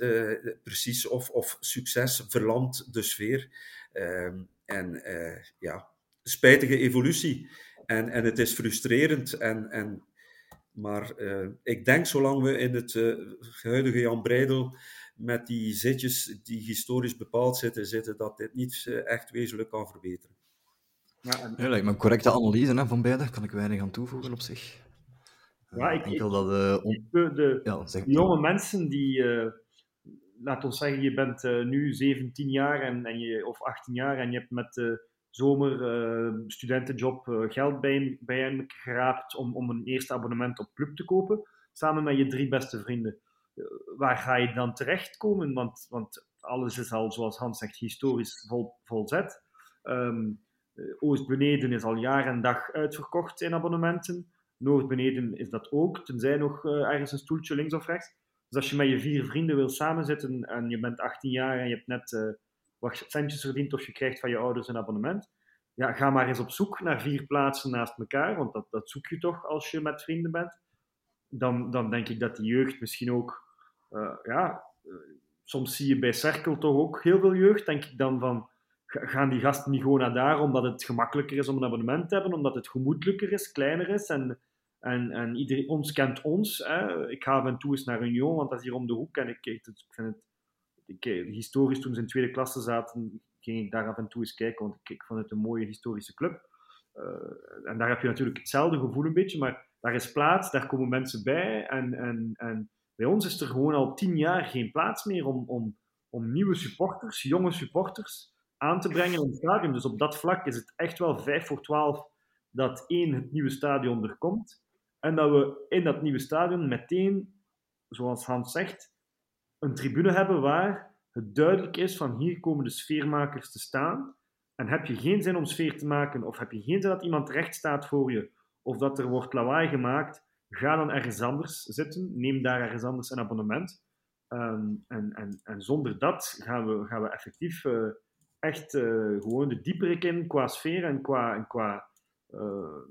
precies of, of succes verlamt de sfeer. Ehm, en ja, spijtige evolutie. En, en het is frustrerend. En, en, maar uh, ik denk, zolang we in het uh, huidige Jan Breidel met die zitjes die historisch bepaald zitten, zitten dat dit niet uh, echt wezenlijk kan verbeteren. Ja, en... ja, lijkt me een correcte analyse hè, van beide. Daar kan ik weinig aan toevoegen op zich. Ja, ik, Enkel dat, on... de, de, ja, zeg... jonge mensen die, laat ons zeggen, je bent nu 17 jaar en, en je, of 18 jaar en je hebt met zomer uh, studentenjob uh, geld bij, bij hem geraapt om, om een eerste abonnement op Club te kopen, samen met je drie beste vrienden. Uh, waar ga je dan terechtkomen? Want, want alles is al, zoals Hans zegt, historisch vol, volzet. Um, Oost-Beneden is al jaar en dag uitverkocht in abonnementen. Noord-Beneden is dat ook, tenzij nog ergens een stoeltje links of rechts. Dus als je met je vier vrienden wil samenzitten en je bent 18 jaar en je hebt net wat centjes verdiend of je krijgt van je ouders een abonnement, ja, ga maar eens op zoek naar vier plaatsen naast elkaar, want dat, dat zoek je toch als je met vrienden bent. Dan, dan denk ik dat die jeugd misschien ook, uh, ja, uh, soms zie je bij Cerkel toch ook heel veel jeugd. Denk ik dan van, gaan die gasten niet gewoon naar daar omdat het gemakkelijker is om een abonnement te hebben, omdat het gemoedelijker is, kleiner is en, en, en iedereen, ons kent ons. Hè. Ik ga af en toe eens naar Union, want dat is hier om de hoek en ik, ik vind het ik, historisch toen ze in tweede klasse zaten, ging ik daar af en toe eens kijken, want ik, vond het een mooie historische club. Uh, en daar heb je natuurlijk hetzelfde gevoel een beetje, maar daar is plaats, daar komen mensen bij. En, en, en bij ons is er gewoon al tien jaar geen plaats meer om, om, om nieuwe supporters, jonge supporters, aan te brengen in het stadion. Dus op dat vlak is het echt wel vijf voor twaalf dat één, het nieuwe stadion er komt. En dat we in dat nieuwe stadion meteen, zoals Hans zegt, een tribune hebben waar het duidelijk is van hier komen de sfeermakers te staan. En heb je geen zin om sfeer te maken, of heb je geen zin dat iemand recht staat voor je, of dat er wordt lawaai gemaakt, ga dan ergens anders zitten. Neem daar ergens anders een abonnement. Um, en, en, en zonder dat gaan we, gaan we effectief uh, echt uh, gewoon de dieperik in qua sfeer en qua, en qua uh,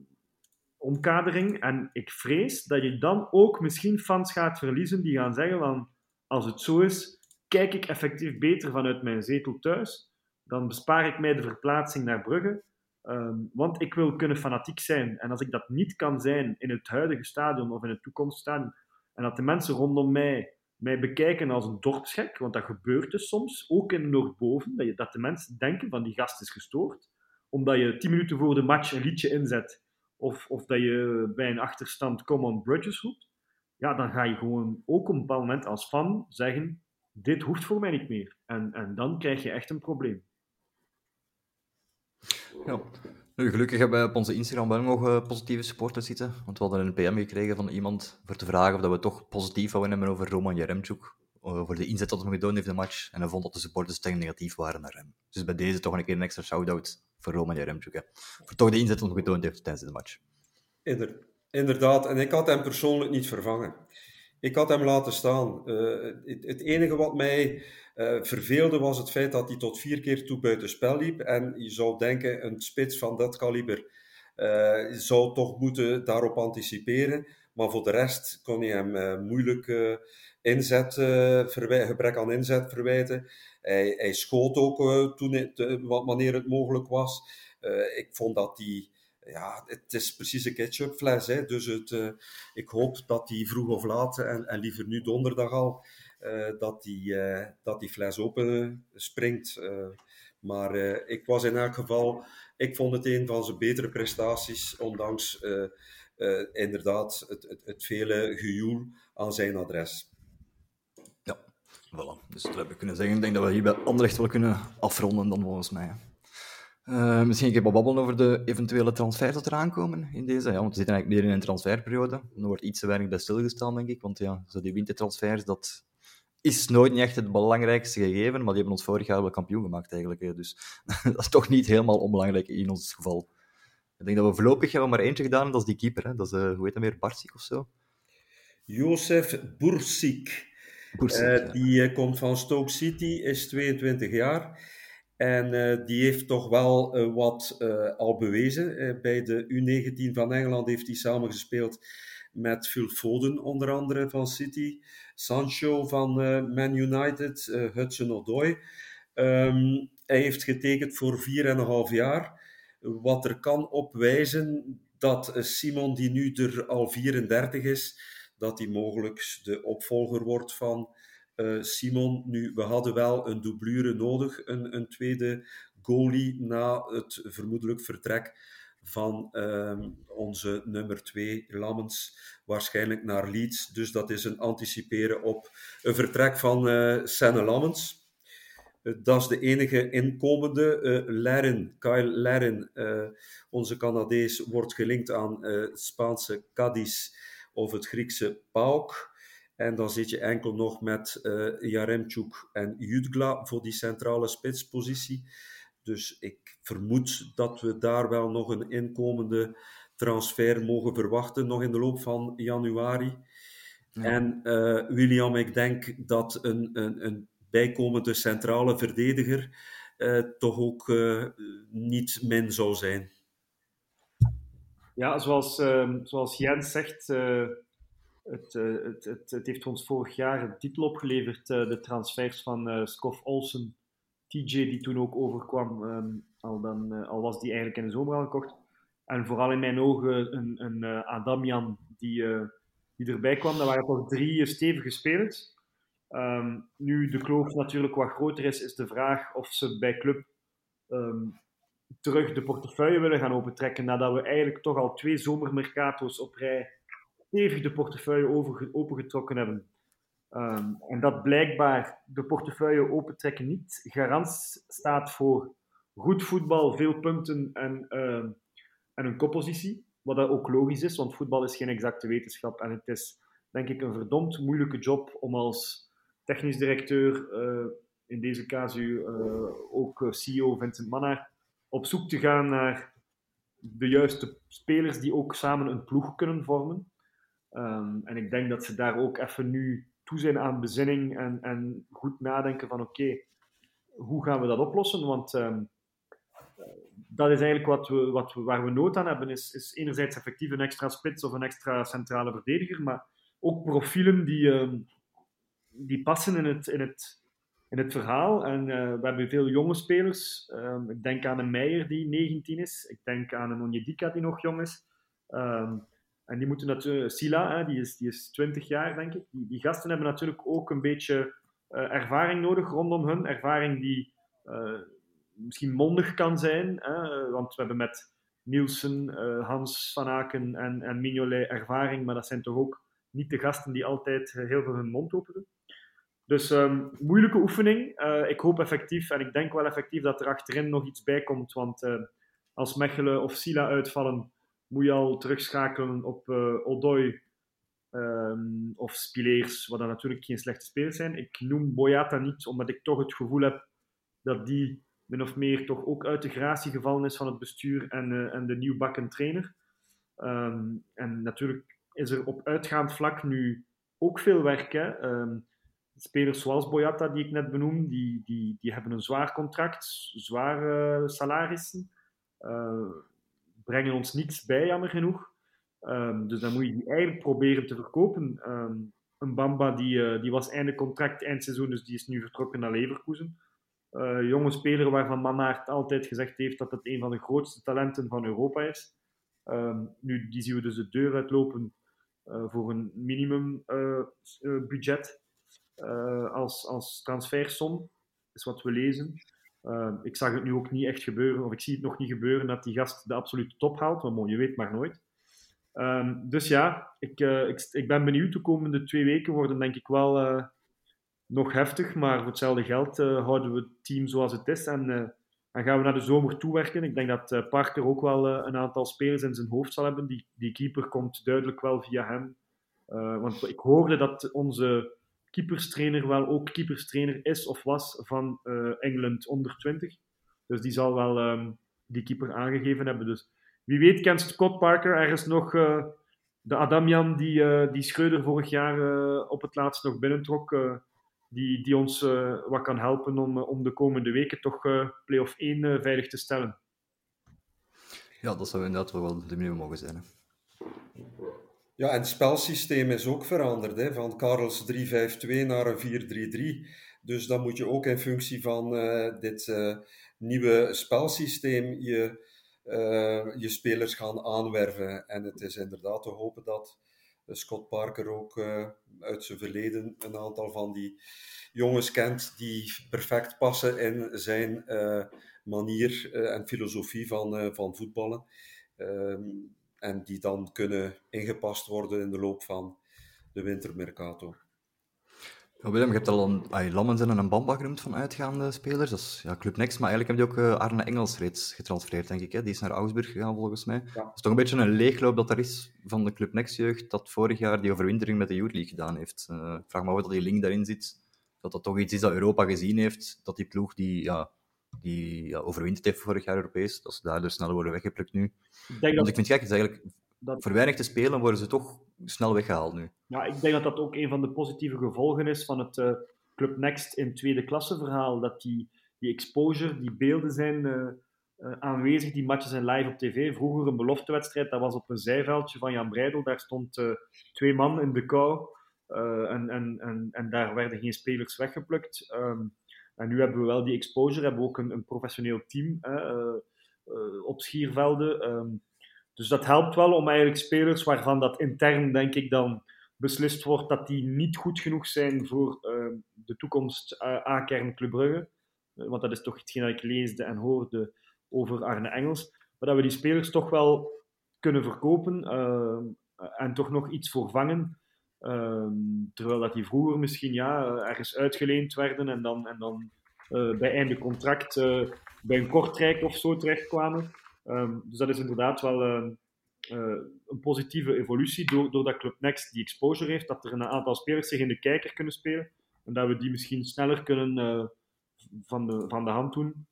omkadering. En ik vrees dat je dan ook misschien fans gaat verliezen die gaan zeggen van als het zo is, kijk ik effectief beter vanuit mijn zetel thuis. Dan bespaar ik mij de verplaatsing naar Brugge. Um, want ik wil kunnen fanatiek zijn. En als ik dat niet kan zijn in het huidige stadion of in het toekomststadion, en dat de mensen rondom mij mij bekijken als een dorpsgek, want dat gebeurt dus soms, ook in Noordboven, dat, je, dat de mensen denken van die gast is gestoord, omdat je tien minuten voor de match een liedje inzet, of, of dat je bij een achterstand Common Bridges roept, ja, dan ga je gewoon ook op een bepaald moment als fan zeggen, dit hoeft voor mij niet meer. En, en dan krijg je echt een probleem. Ja. Nu, gelukkig hebben we op onze Instagram wel nog uh, positieve supporters zitten. Want we hadden een PM gekregen van iemand voor te vragen of dat we toch positief wouden hebben over Roman Jaremchuk. Over de inzet dat hij gedaan heeft in de match. En hij vond dat de supporters tegen negatief waren naar hem. Dus bij deze toch een keer een extra shout-out voor Roman Jaremchuk. Hè. Voor toch de inzet dat hij gedaan heeft tijdens de match. Inderdaad, en ik had hem persoonlijk niet vervangen. Ik had hem laten staan. Uh, het, enige wat mij uh, verveelde was het feit dat hij tot vier keer toe buiten spel liep. En je zou denken, een spits van dat kaliber uh, zou toch moeten daarop anticiperen. Maar voor de rest kon hij hem moeilijk inzet, gebrek aan inzet verwijten. Hij, hij schoot ook toen wanneer het mogelijk was. ik vond dat hij ja, het is precies een ketchupfles. Hè. Dus het, uh, ik hoop dat die vroeg of laat, en, en liever nu donderdag al, uh, dat, die, uh, dat die fles open springt. maar ik was in elk geval, ik vond het een van zijn betere prestaties, ondanks inderdaad het, het, het vele gejoel aan zijn adres. Ja, voilà. Dus dat heb ik kunnen zeggen. Ik denk dat we hier bij Anderlecht wel kunnen afronden dan volgens mij. Uh, misschien een keer wat babbelen over de eventuele transfers dat eraan komen in deze. Ja, want we zitten eigenlijk meer in een transferperiode. Er wordt iets te weinig bij stilgestaan, denk ik. Want ja, zo die wintertransfers, dat is nooit niet echt het belangrijkste gegeven. Maar die hebben ons vorig jaar wel kampioen gemaakt, eigenlijk. Dus dat is toch niet helemaal onbelangrijk in ons geval. Ik denk dat we voorlopig hebben maar eentje gedaan, dat is die keeper. Hè? Dat is, uh, hoe heet hem weer, Barsik of zo? Jozef Bursik. Uh, die komt van Stoke City, is 22 jaar. En uh, die heeft toch wel uh, wat uh, al bewezen. bij de U19 van Engeland heeft hij samengespeeld met Phil Foden, onder andere van City, Sancho van Man United, Hudson Odoi. Um, hij heeft getekend voor 4,5 jaar. Wat er kan opwijzen dat Simon, die nu er al 34 is, dat hij mogelijk de opvolger wordt van uh, Simon, nu, we hadden wel een doublure nodig, een, een tweede goalie na het vermoedelijk vertrek van uh, onze nummer 2, Lammens, waarschijnlijk naar Leeds. Dus dat is een anticiperen op een vertrek van uh, Senne Lammens. Uh, dat is de enige inkomende. Uh, Kyle Laren, onze Canadees, wordt gelinkt aan Spaanse Cadiz of het Griekse PAOK. En dan zit je enkel nog met uh, Jaremchuk en Jutgla voor die centrale spitspositie. Dus ik vermoed dat we daar wel nog een inkomende transfer mogen verwachten, nog in de loop van januari. En uh, William, ik denk dat een, een, een bijkomende centrale verdediger uh, toch ook uh, niet min zou zijn. Ja, zoals, uh, zoals Jens zegt, het, het, het, het, heeft ons vorig jaar een titel opgeleverd, de transfers van Skof Olsen, TJ die toen ook overkwam, um, al, dan, al was die eigenlijk in de zomer al gekocht. En vooral in mijn ogen een, een Adamian die die erbij kwam. Dat waren toch drie stevige spelers. Um, nu de kloof natuurlijk wat groter is, is de vraag of ze bij club um, terug de portefeuille willen gaan opentrekken. Nadat we eigenlijk toch al twee zomermercato's op rij stevig de portefeuille over, opengetrokken hebben. Um, en dat blijkbaar de portefeuille opentrekken niet garant staat voor goed voetbal, veel punten en, en een koppositie. Wat dat ook logisch is, want voetbal is geen exacte wetenschap. En het is, denk ik, een verdomd moeilijke job om als technisch directeur, uh, in deze casu uh, ook CEO Vincent Mannaert, op zoek te gaan naar de juiste spelers die ook samen een ploeg kunnen vormen. Um, en ik denk dat ze daar ook even nu toe zijn aan bezinning en, en goed nadenken van oké, hoe gaan we dat oplossen? Want um, dat is eigenlijk wat we, wat waar we nood aan hebben. Is, is enerzijds effectief een extra spits of een extra centrale verdediger, maar ook profielen die, uh, die passen in het, in het, in het verhaal. En uh, we hebben veel jonge spelers. Ik denk aan een Meijer die 19 is. Ik denk aan een Onjedika die nog jong is. En die moeten natuurlijk... Sila, hè, die, is, die is 20 jaar, denk ik. Die, die gasten hebben natuurlijk ook een beetje uh, ervaring nodig rondom hun. Ervaring die misschien mondig kan zijn. Hè? Want we hebben met Nielsen, Hans van Aken en, en Mignolet ervaring, maar dat zijn toch ook niet de gasten die altijd heel veel hun mond openen. Dus um, moeilijke oefening. Ik hoop effectief, en ik denk wel effectief, dat er achterin nog iets bij komt. Want als Mechelen of Sila uitvallen, moet je al terugschakelen op uh, Odoi um, of Spileers, wat dan natuurlijk geen slechte spelers zijn. Ik noem Boyata niet, omdat ik toch het gevoel heb dat die min of meer toch ook uit de gratie gevallen is van het bestuur en, uh, en de nieuwbakken trainer. Um, en natuurlijk is er op uitgaand vlak nu ook veel werk. Hè? Um, spelers zoals Boyata, die ik net benoem, die, die, die hebben een zwaar contract, zware salarissen, uh, brengen ons niets bij, jammer genoeg. Um, dus dan moet je die eigenlijk proberen te verkopen. een Bamba die, uh, die was einde contract, eindseizoen, dus die is nu vertrokken naar Leverkusen uh, jonge speler waarvan Mannaert altijd gezegd heeft dat het een van de grootste talenten van Europa is. Uh, nu, die zien we dus de deur uitlopen uh, voor een minimum budget als, als transfersom, is wat we lezen. Ehm, ik zag het nu ook niet echt gebeuren, of ik zie het nog niet gebeuren, dat die gast de absolute top haalt, maar je weet maar nooit. Um, dus ja, ik, ik, ik, ben benieuwd. De komende twee weken worden denk ik wel nog heftig, maar voor hetzelfde geld uh, houden we het team zoals het is en, gaan we naar de zomer toewerken. Ik denk dat Parker ook wel een aantal spelers in zijn hoofd zal hebben. Die, die keeper komt duidelijk wel via hem. want ik hoorde dat onze keeperstrainer wel ook keeperstrainer is of was van Engeland onder 20. Dus die zal wel um, die keeper aangegeven hebben. Dus wie weet kent Scott Parker ergens nog de Adamian die, die Schreuder vorig jaar op het laatst nog binnentrok die, die ons uh, wat kan helpen om, eh, om de komende weken toch uh, play-off 1 veilig te stellen. Ja, dat zou inderdaad wel de minimum mogen zijn. Ja, en het spelsysteem is ook veranderd, hè, van Karels 3-5-2 naar een 4-3-3. Dus dan moet je ook in functie van uh, dit uh, nieuwe spelsysteem je, uh, je spelers gaan aanwerven. En het is inderdaad te hopen dat Scott Parker ook uit zijn verleden een aantal van die jongens kent die perfect passen in zijn manier en filosofie van, van voetballen. Um, en die dan kunnen ingepast worden in de loop van de wintermercato. Ja, Willem, je hebt al een ay, Lammens en een Bamba genoemd van uitgaande spelers. Dat is ja, Club Next, maar eigenlijk heb je ook uh, Arne Engels reeds getransfereerd, denk ik. Hè? Die is naar Augsburg gegaan, volgens mij. Ja. Het is toch een beetje een leegloop dat er is van de Club Next-jeugd dat vorig jaar die overwintering met de Youth League gedaan heeft. Uh, vraag me af dat die link daarin zit. Dat dat toch iets is dat Europa gezien heeft. Dat die ploeg die ja, die ja, overwinterd heeft vorig jaar Europees, dat ze daar dus snel worden weggeplukt nu. Ik denk Want dat, ik vind het gek, is eigenlijk, dat, voor weinig te spelen worden ze toch snel weggehaald nu. ja, ik denk dat dat ook een van de positieve gevolgen is van het eh, Club Next in tweede klasse verhaal. Dat die, die exposure, die beelden zijn eh, eh, aanwezig, die matches zijn live op tv. Vroeger een beloftewedstrijd, dat was op een zijveldje van Jan Breidel. Daar stond twee man in de kou en, en, en, en daar werden geen spelers weggeplukt. Ehm, en nu hebben we wel die exposure, hebben we ook een, professioneel team eh, eh, op schiervelden. Ehm, dus dat helpt wel om eigenlijk spelers waarvan dat intern, denk ik, dan beslist wordt dat die niet goed genoeg zijn voor ehm, de toekomst eh, A-kern Club Brugge. Want dat is toch hetgeen dat ik leesde en hoorde over Arne Engels. Maar dat we die spelers toch wel kunnen verkopen ehm, en toch nog iets voor vangen. Ehm, terwijl dat die vroeger misschien ja, eh, ergens uitgeleend werden en dan, en dan eh, bij einde contract eh, bij een kortrijk of zo terechtkwamen. Ehm, dus dat is inderdaad wel ehm, eh, een positieve evolutie door, doordat Club Next die exposure heeft, dat er een aantal spelers zich in de kijker kunnen spelen en dat we die misschien sneller kunnen van, de, van de hand doen.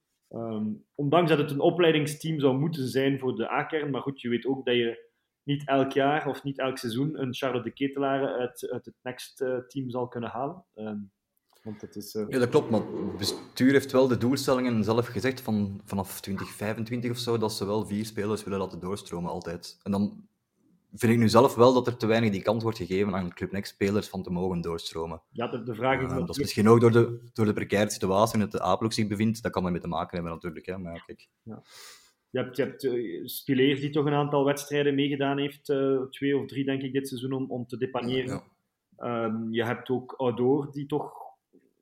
Ondanks dat het een opleidingsteam zou moeten zijn voor de A-kern, maar goed, je weet ook dat je niet elk jaar of niet elk seizoen een Charlotte de Ketelaar uit, uit het Next-team zal kunnen halen. Ehm, want dat is... eh, Ja, dat klopt, maar het bestuur heeft wel de doelstellingen zelf gezegd van vanaf 2025 of zo, dat ze wel vier spelers willen laten doorstromen altijd. En dan vind ik nu zelf wel dat er te weinig die kans wordt gegeven aan Club Next spelers van te mogen doorstromen. ja, de, de vraag is Eh, dat is misschien ook door de, door de precaire situatie in het A-ploeg zich bevindt. Dat kan ermee te maken hebben natuurlijk. Hè. Maar ja, kijk. Je hebt, je hebt eh, Spileer die toch een aantal wedstrijden meegedaan heeft, eh, twee of drie denk ik dit seizoen, om, om te depaneren. Ja. Ehm, je hebt ook Outdoor, die toch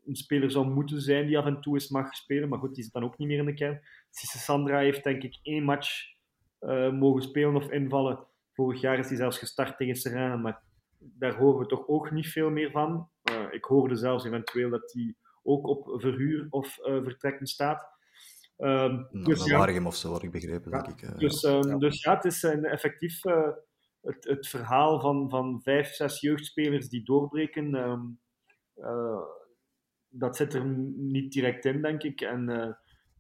een speler zou moeten zijn die af en toe eens mag spelen, maar goed, die zit dan ook niet meer in de kern. Sisse Sandra heeft denk ik één match eh, mogen spelen of invallen. Vorig jaar is hij zelfs gestart tegen Serena, maar daar horen we toch ook niet veel meer van. Ik hoorde zelfs eventueel dat hij ook op verhuur of eh, vertrekken staat. Ehm, Nou, dus ja, of zo, had ik begrepen. Ja, Denk ik. eh, dus, ehm, dus ja, het is een, effectief eh, het, het verhaal van, van vijf, zes jeugdspelers die doorbreken. ehm, eh, dat zit er niet direct in, denk ik. En eh,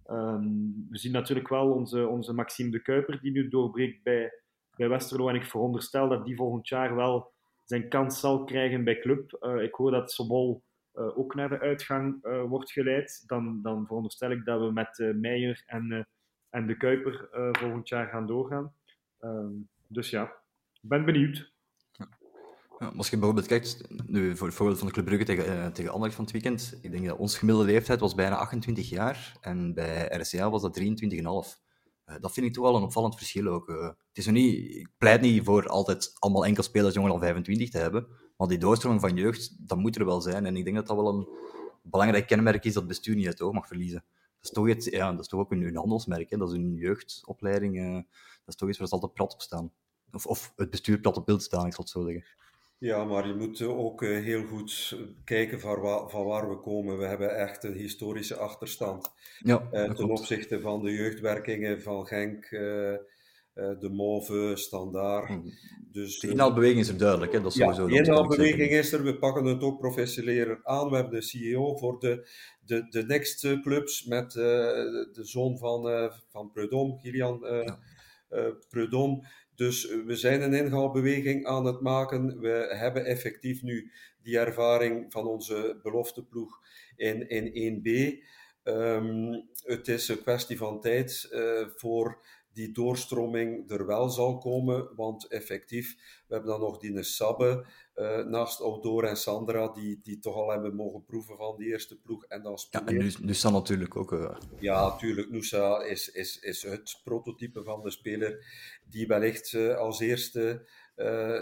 ehm, we zien natuurlijk wel onze, onze Maxime de Kuiper, die nu doorbreekt bij, bij Westerlo. En ik veronderstel dat die volgend jaar wel zijn kans zal krijgen bij club. Eh, ik hoor dat Sobol eh, ook naar de uitgang eh, wordt geleid. Dan, dan veronderstel ik dat we met eh, Meijer en, en de Kuiper volgend jaar gaan doorgaan. Ehm, dus ja, ik ben benieuwd. Ja, als je bijvoorbeeld kijkt, nu voor het voorbeeld van de Club Brugge tegen, tegen van het weekend, ik denk dat onze gemiddelde leeftijd was bijna 28 jaar en bij RCA was dat 23,5. Eh, dat vind ik toch wel een opvallend verschil ook. het is niet, ik pleit niet voor altijd allemaal enkel spelers jonger dan 25 te hebben, maar die doorstroming van jeugd, dat moet er wel zijn. En ik denk dat dat wel een belangrijk kenmerk is dat het bestuur niet uit het oog mag verliezen. Dat is toch, iets, ja, dat is toch ook een, handelsmerk, hè? dat is een jeugdopleiding, eh, dat is toch iets waar ze altijd plat op staan. Of, of het bestuur plat op beeld staan, ik zal het zo zeggen. Ja, maar je moet ook eh, heel goed kijken van, wa- van waar we komen. We hebben echt een historische achterstand Ja, eh, ten klopt. opzichte van de jeugdwerkingen van Genk, de Mauve, Standaard. Hm. Dus, De eh, inhaalbeweging is er duidelijk, hè? dat is Ja, sowieso. ik inhaalbeweging is er. We pakken het ook professioneler aan. We hebben de CEO voor de, de, de next eh, clubs met eh, de zoon van, eh van Prudhomme, Gillian eh Ja. eh, Prudhomme. Dus eh, we zijn een inhaalbeweging aan het maken. We hebben effectief nu die ervaring van onze belofteploeg in, in 1B. Ehm, het is een kwestie van tijd eh, voor die doorstroming er wel zal komen, want effectief, we hebben dan nog die Sabbe eh, naast Outdoor en Sandra, die, die toch al hebben mogen proeven van die eerste ploeg. En dan Ja, en nu, nu staan natuurlijk ook. eh, Ja, natuurlijk. Noosa is, is, is het prototype van de speler die wellicht eh, als eerste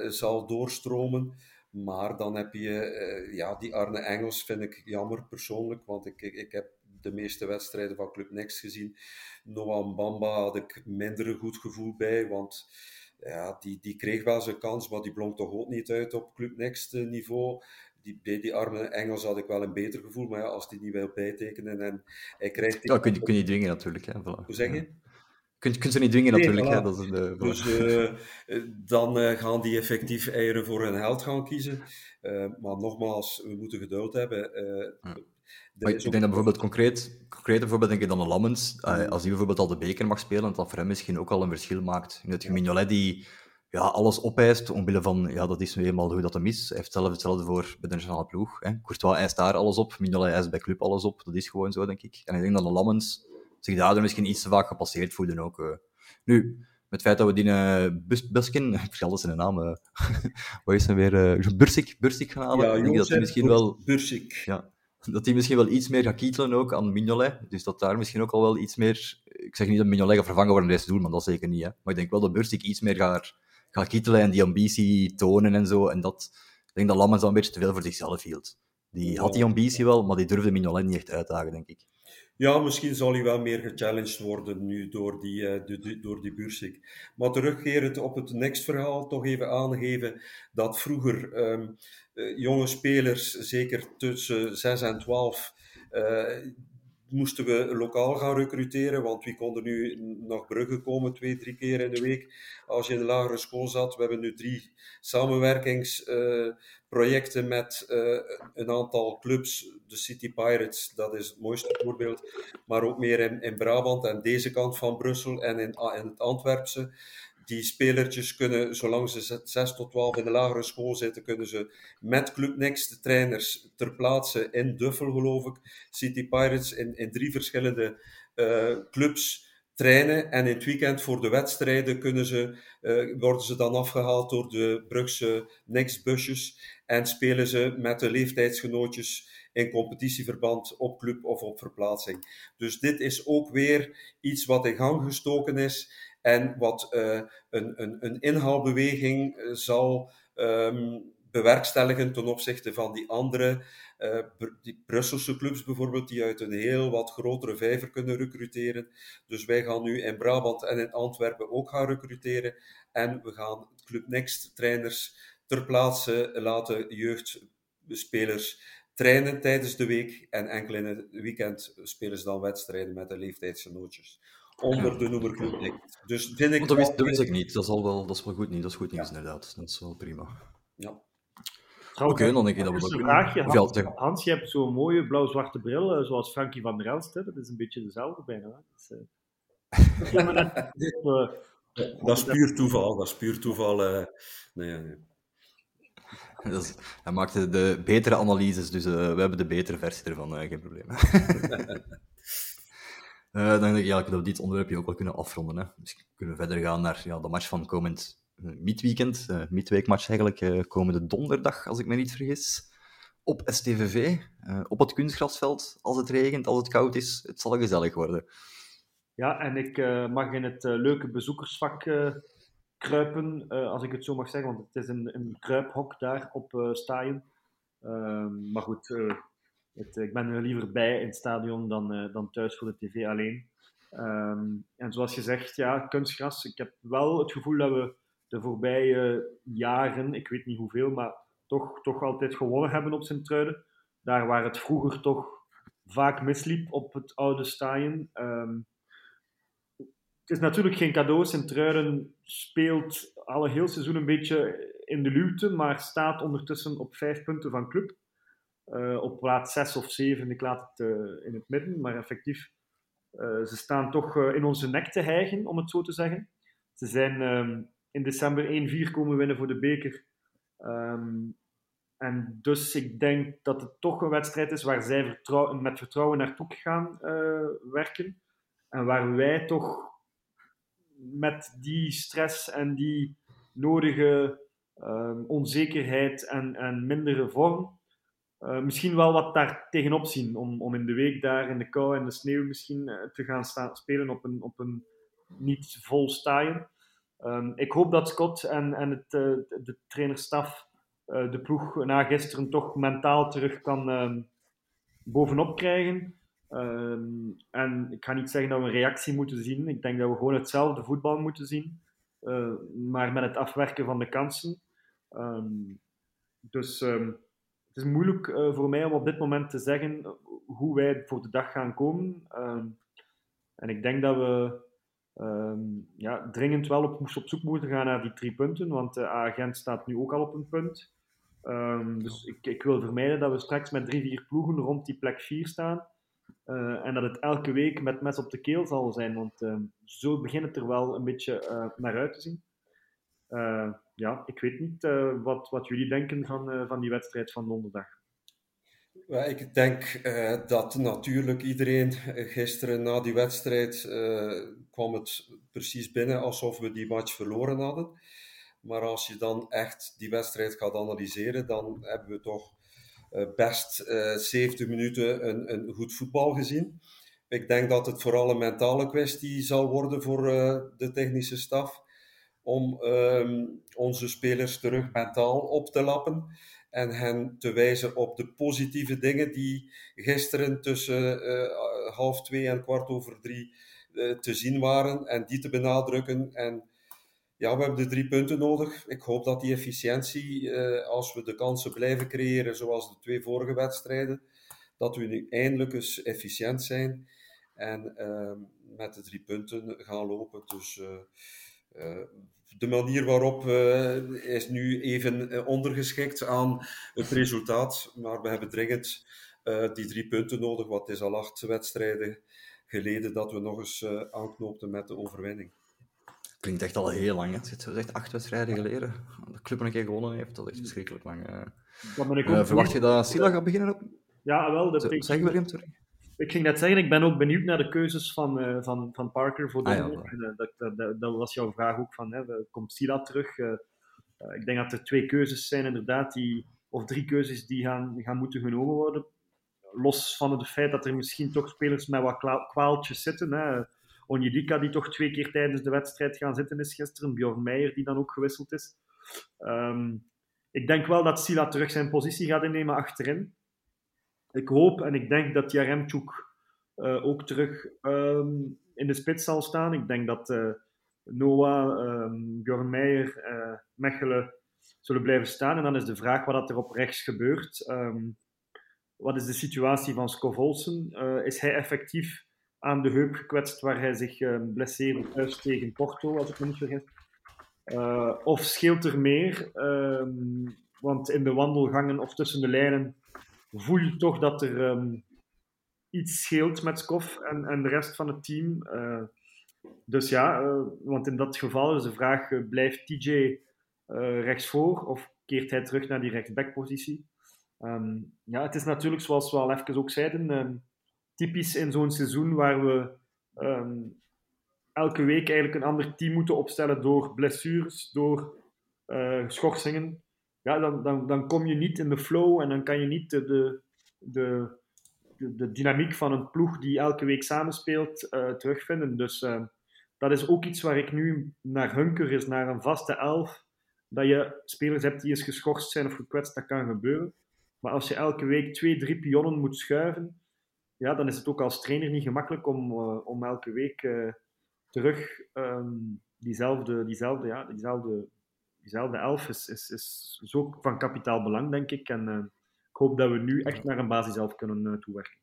zal doorstromen. Maar dan heb je ja, die Arne Engels, vind ik jammer persoonlijk, want ik, ik, ik heb de meeste wedstrijden van Club Next gezien. Noah Bamba had ik minder een goed gevoel bij, want ja, die, die kreeg wel zijn kans, maar die blonk toch ook niet uit op Club Next eh, niveau. Die, bij die arme Engels had ik wel een beter gevoel, maar ja, als die niet wil bijtekenen en hij krijgt... die- ja, kun je, kun je dwingen natuurlijk. Hè, voilà. Hoe zeg je? Ja. kunt, kunt ze niet dwingen Nee, natuurlijk. voilà. hè, dat is de, Dus eh, eh, dan gaan die effectief eieren voor hun held gaan kiezen. Maar nogmaals, we moeten geduld hebben. Maar ik denk dat bijvoorbeeld concreet, concreet bijvoorbeeld denk ik dan de Lammens, Mhm. eh, als die bijvoorbeeld al de beker mag spelen, dat dat voor hem misschien ook al een verschil maakt. Nu heb je Mignolet die ja, alles opeist omwille van, ja, dat is nu eenmaal hoe dat hem is. Hij heeft zelf hetzelfde voor bij de nationale ploeg. Hè. Courtois eist daar alles op, Mignolet eist bij club alles op. Dat is gewoon zo, denk ik. En ik denk dat de Lammens zich daardoor misschien iets te vaak gepasseerd voelen ook. eh. Nu, met het feit dat we die uh, Bus Buskin, ik vergeet zijn naam, eh wat is hij weer, eh Bursik, Bursik gaan halen, ja, denk ik dat hij misschien wel Bursik. ja, dat hij misschien wel iets meer gaat kietelen ook aan Mignolet. Dus dat daar misschien ook al wel iets meer... Ik zeg niet dat Mignolet gaat vervangen worden in deze doel, maar dat zeker niet. Hè. Maar ik denk wel dat Bursik iets meer gaat, gaat kietelen en die ambitie tonen en zo. En dat... Ik denk dat Lammens dat een beetje te veel voor zichzelf hield. Die had die ambitie wel, maar die durfde Mignolet niet echt uitdagen, denk ik. Ja, misschien zal hij wel meer gechallenged worden nu door die, de- de- door die Bursik. Maar terugkerend op het next-verhaal, toch even aangeven dat vroeger ehm, eh, jonge spelers, zeker tussen 6 en 12, eh, moesten we lokaal gaan recruteren, want wie kon er nu naar Brugge komen twee, drie keer in de week als je in de lagere school zat. We hebben nu drie samenwerkingsprojecten met eh, een aantal clubs. De City Pirates, dat is het mooiste voorbeeld, maar ook meer in, in Brabant en deze kant van Brussel en in, in het Antwerpse. Die spelertjes kunnen, zolang ze 6 tot 12 in de lagere school zitten, kunnen ze met Club Next de trainers ter plaatse in Duffel, geloof ik, City Pirates, in, in drie verschillende eh, clubs trainen. En in het weekend voor de wedstrijden kunnen ze, eh, worden ze dan afgehaald door de Brugse Next busjes en spelen ze met de leeftijdsgenootjes in competitieverband op club of op verplaatsing. Dus dit is ook weer iets wat in gang gestoken is en wat uh, een, een, een inhaalbeweging uh, zal um, bewerkstelligen ten opzichte van die andere, uh, die Brusselse clubs bijvoorbeeld, die uit een heel wat grotere vijver kunnen recruteren. Dus wij gaan nu in Brabant en in Antwerpen ook gaan recruteren. En we gaan Club Next trainers ter plaatse laten jeugdspelers trainen tijdens de week. En enkel in het weekend spelen ze dan wedstrijden met de leeftijdsgenootjes onder de noemer Next. Dus vind ik... Dat wist, dat wist ik niet. Dat is, al wel, dat is wel goed, niet. Dat is goed nieuws, ja. inderdaad. Dat is wel prima. Ja. Oké, okay, dan denk ik dat we dat een vraagje, Hans, Hans, je hebt zo'n mooie blauw-zwarte bril, eh, zoals Frankie van der Elst. Hè? Dat is een beetje dezelfde bijna. Hè? Dus, eh, ja, maar dat is, eh, Dat is puur toeval. Dat is puur toeval. eh. nee, nee. dat is- hij maakte de betere analyses, dus eh, we hebben de betere versie ervan, eh, geen probleem. Eh, dan denk ik eigenlijk dat we dit onderwerpje ook wel kunnen afronden. Hè. Dus kunnen we verder gaan naar ja, de match van komend eh, midweekend, eh midweekmatch eigenlijk, komende donderdag, als ik me niet vergis. Op STVV, op het kunstgrasveld, als het regent, als het koud is. Het zal gezellig worden. ja, en ik mag in het leuke bezoekersvak kruipen, als ik het zo mag zeggen, want het is een, een kruiphok daar op. Ehm, maar goed, het, ik ben er liever bij in het stadion dan, eh, dan thuis voor de tv alleen. Ehm, en zoals je zegt, ja, kunstgras. Ik heb wel het gevoel dat we de voorbije jaren, ik weet niet hoeveel, maar toch, toch altijd gewonnen hebben op Sint-Truiden. Daar waar het vroeger toch vaak misliep op het oude stadion. Ehm, het is natuurlijk geen cadeau. Sint-Truiden speelt alle heel seizoen een beetje in de luwte, maar staat ondertussen op vijf punten van club. Uh, op plaats 6 of 7, ik laat het uh, in het midden, maar effectief, uh, ze staan toch in onze nek te hijgen, om het zo te zeggen. Ze zijn um, in december 1-4 komen winnen voor de beker. Um, en dus ik denk dat het toch een wedstrijd is waar zij met vertrouwen naartoe gaan werken. En waar wij toch met die stress en die nodige um, onzekerheid en, en mindere vorm uh, misschien wel wat daar tegenop zien. Om, om in de week daar in de kou en de sneeuw misschien uh, te gaan staan, spelen op een, op een niet vol stadion. Um, ik hoop dat Scott en, en het, uh, de trainerstaf de ploeg na gisteren toch mentaal terug kan um, bovenop krijgen. Um, en ik ga niet zeggen dat we een reactie moeten zien. Ik denk dat we gewoon hetzelfde voetbal moeten zien. maar met het afwerken van de kansen. dus het is moeilijk uh, voor mij om op dit moment te zeggen hoe wij voor de dag gaan komen. Uh, en ik denk dat we ehm, ja, dringend wel op, op zoek moeten gaan naar die drie punten, want de agent staat nu ook al op een punt. Ehm, dus ik, ik wil vermijden dat we straks met drie, vier ploegen rond die plek 4 staan. Uh, en dat het elke week met mes op de keel zal zijn, want zo begint het er wel een beetje naar uit te zien. Ja, ik weet niet wat, wat jullie denken van, van die wedstrijd van donderdag. Ik denk dat natuurlijk iedereen gisteren na die wedstrijd kwam het precies binnen alsof we die match verloren hadden. Maar als je dan echt die wedstrijd gaat analyseren, dan hebben we toch best uh, 70 minuten een, een, goed voetbal gezien. Ik denk dat het vooral een mentale kwestie zal worden voor de technische staf. Om um, onze spelers terug mentaal op te lappen. En hen te wijzen op de positieve dingen die gisteren tussen uh, half twee en kwart over drie te zien waren. En die te benadrukken. En ja, we hebben de drie punten nodig. Ik hoop dat die efficiëntie, eh, als we de kansen blijven creëren, zoals de twee vorige wedstrijden, dat we nu eindelijk eens efficiënt zijn en uh, met de drie punten gaan lopen. Dus uh, uh, de manier waarop is nu even ondergeschikt aan het resultaat, maar we hebben dringend die drie punten nodig, want het is al acht wedstrijden geleden dat we nog eens aanknoopten met de overwinning klinkt echt al heel lang. Hè. Het is echt acht wedstrijden geleden. De club een keer gewonnen heeft. Dat is echt verschrikkelijk lang. Uh, verwacht je dat Sila gaat beginnen op? Ja, wel. Dat zeg William, sorry. Ik ging net zeggen, ik ben ook benieuwd naar de keuzes van, uh, van, van Parker voor ah, ja, dat, dat, dat, dat, was jouw vraag ook van, hè, komt Sila terug? Uh, ik denk dat er twee keuzes zijn inderdaad, die, of drie keuzes die gaan, gaan moeten genomen worden. Los van het feit dat er misschien toch spelers met wat kwaaltjes zitten. Hè. Onjedika, die toch twee keer tijdens de wedstrijd gaan zitten is gisteren. Bjorn Meijer, die dan ook gewisseld is. Um, ik denk wel dat Sila terug zijn positie gaat innemen achterin. Ik hoop en ik denk dat Jaremchuk uh, ook terug um, in de spits zal staan. Ik denk dat uh, Noah, um, Mechelen zullen blijven staan. En dan is de vraag wat er op rechts gebeurt. Um, wat is de situatie van Skov Olsen? is hij effectief aan de heup gekwetst waar hij zich blesseerde thuis tegen Porto, als ik me niet vergis. Of scheelt er meer? Want in de wandelgangen of tussen de lijnen voel je toch dat er um, iets scheelt met Skof en, en de rest van het team. Uh, dus ja, want in dat geval is de vraag: blijft TJ rechtsvoor of keert hij terug naar die rechtsbackpositie? Um, ja, het is natuurlijk, zoals we al even ook zeiden ehm, typisch in zo'n seizoen waar we elke week eigenlijk een ander team moeten opstellen door blessures, door schorsingen. Ja, dan, dan, dan kom je niet in de flow en dan kan je niet de, de, de, de dynamiek van een ploeg die elke week samenspeelt uh, terugvinden. Dus uh, dat is ook iets waar ik nu naar hunker is, naar een vaste elf. Dat je spelers hebt die eens geschorst zijn of gekwetst, dat kan gebeuren. Maar als je elke week twee, drie pionnen moet schuiven, ja, dan is het ook als trainer niet gemakkelijk om, uh, om elke week terug um, diezelfde, diezelfde, ja, diezelfde, diezelfde elf is, is, is, is ook van kapitaal belang, denk ik. En uh, ik hoop dat we nu echt naar een basiself kunnen toewerken.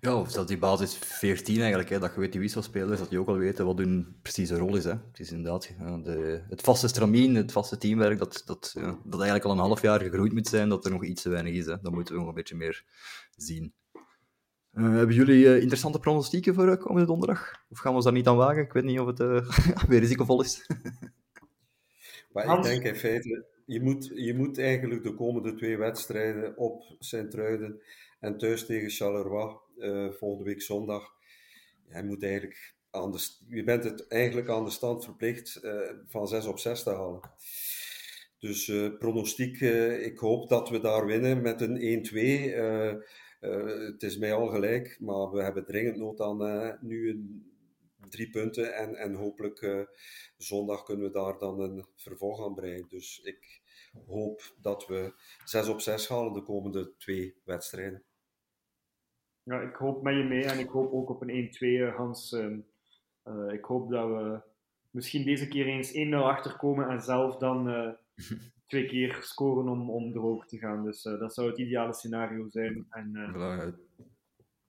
Ja, of dat die basis 14 eigenlijk, hè, dat je weet die wisselspelers, dat die ook al weten wat hun precieze rol is. Hè. Het is inderdaad de, het vaste stramien, het vaste teamwerk, dat, dat, ja, dat eigenlijk al een half jaar gegroeid moet zijn, dat er nog iets te weinig is. Hè. Dat moeten we nog een beetje meer zien. Uh, hebben jullie uh, interessante pronostieken voor uh, komende donderdag? Of gaan we ons daar niet aan wagen? Ik weet niet of het weer risicovol is. maar ik denk in feite, je moet, je moet eigenlijk de komende twee wedstrijden op Sint-Truiden en thuis tegen Charleroi volgende week zondag, je, moet eigenlijk aan de, je bent het eigenlijk aan de stand verplicht van 6 op 6 te halen. Dus pronostiek, ik hoop dat we daar winnen met een 1-2. Uh, het is mij al gelijk, maar we hebben dringend nood aan uh, nu een, drie punten. En, en hopelijk uh, zondag kunnen we daar dan een vervolg aan breien. Dus ik hoop dat we 6 op 6 halen de komende twee wedstrijden. Ja, ik hoop met je mee en ik hoop ook op een 1-2, Hans. Ehm, ik hoop dat we misschien deze keer eens 1-0 achterkomen en zelf dan twee keer scoren om, om erover te gaan. Dus uh, dat zou het ideale scenario zijn. En, uh,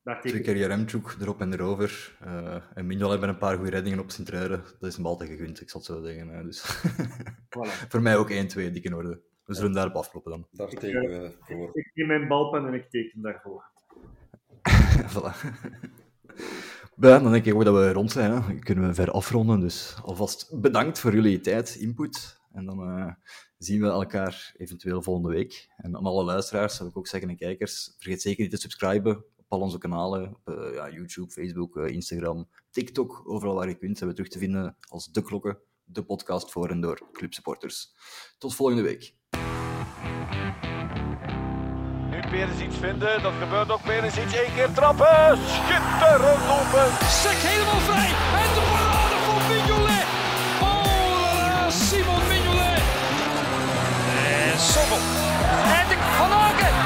daar Twee keer Remchuk erop en erover. Uh, en Mignolet met een paar goede reddingen op Sint-Truiden. Dat is hem altijd gegund, ik zal het zo zeggen. hè. Dus Voilà. voor mij ook 1-2, dik in orde. We zullen daarop afkloppen dan. Daar tekenen we voor. Ik neem mijn balpen en ik teken daarvoor. voilà. Ja, dan denk ik ook dat we rond zijn. Hè. Kunnen we ver afronden. Dus alvast bedankt voor jullie tijd, input. En dan eh, zien we elkaar eventueel volgende week. En aan alle luisteraars, zou ik ook zeggen, en kijkers, vergeet zeker niet te subscriben al onze kanalen, op eh, ja, YouTube, Facebook, eh, Instagram, TikTok, overal waar je kunt, zijn we terug te vinden als De Klokken, de podcast voor en door clubsupporters. Tot volgende week. Nu Perens iets vinden, dat gebeurt ook. Perens iets één keer trappen, schitterend open. Sek helemaal vrij en de parade van Mignolet. Oh Simon Mignolet. En Sobel. En de Van Aken.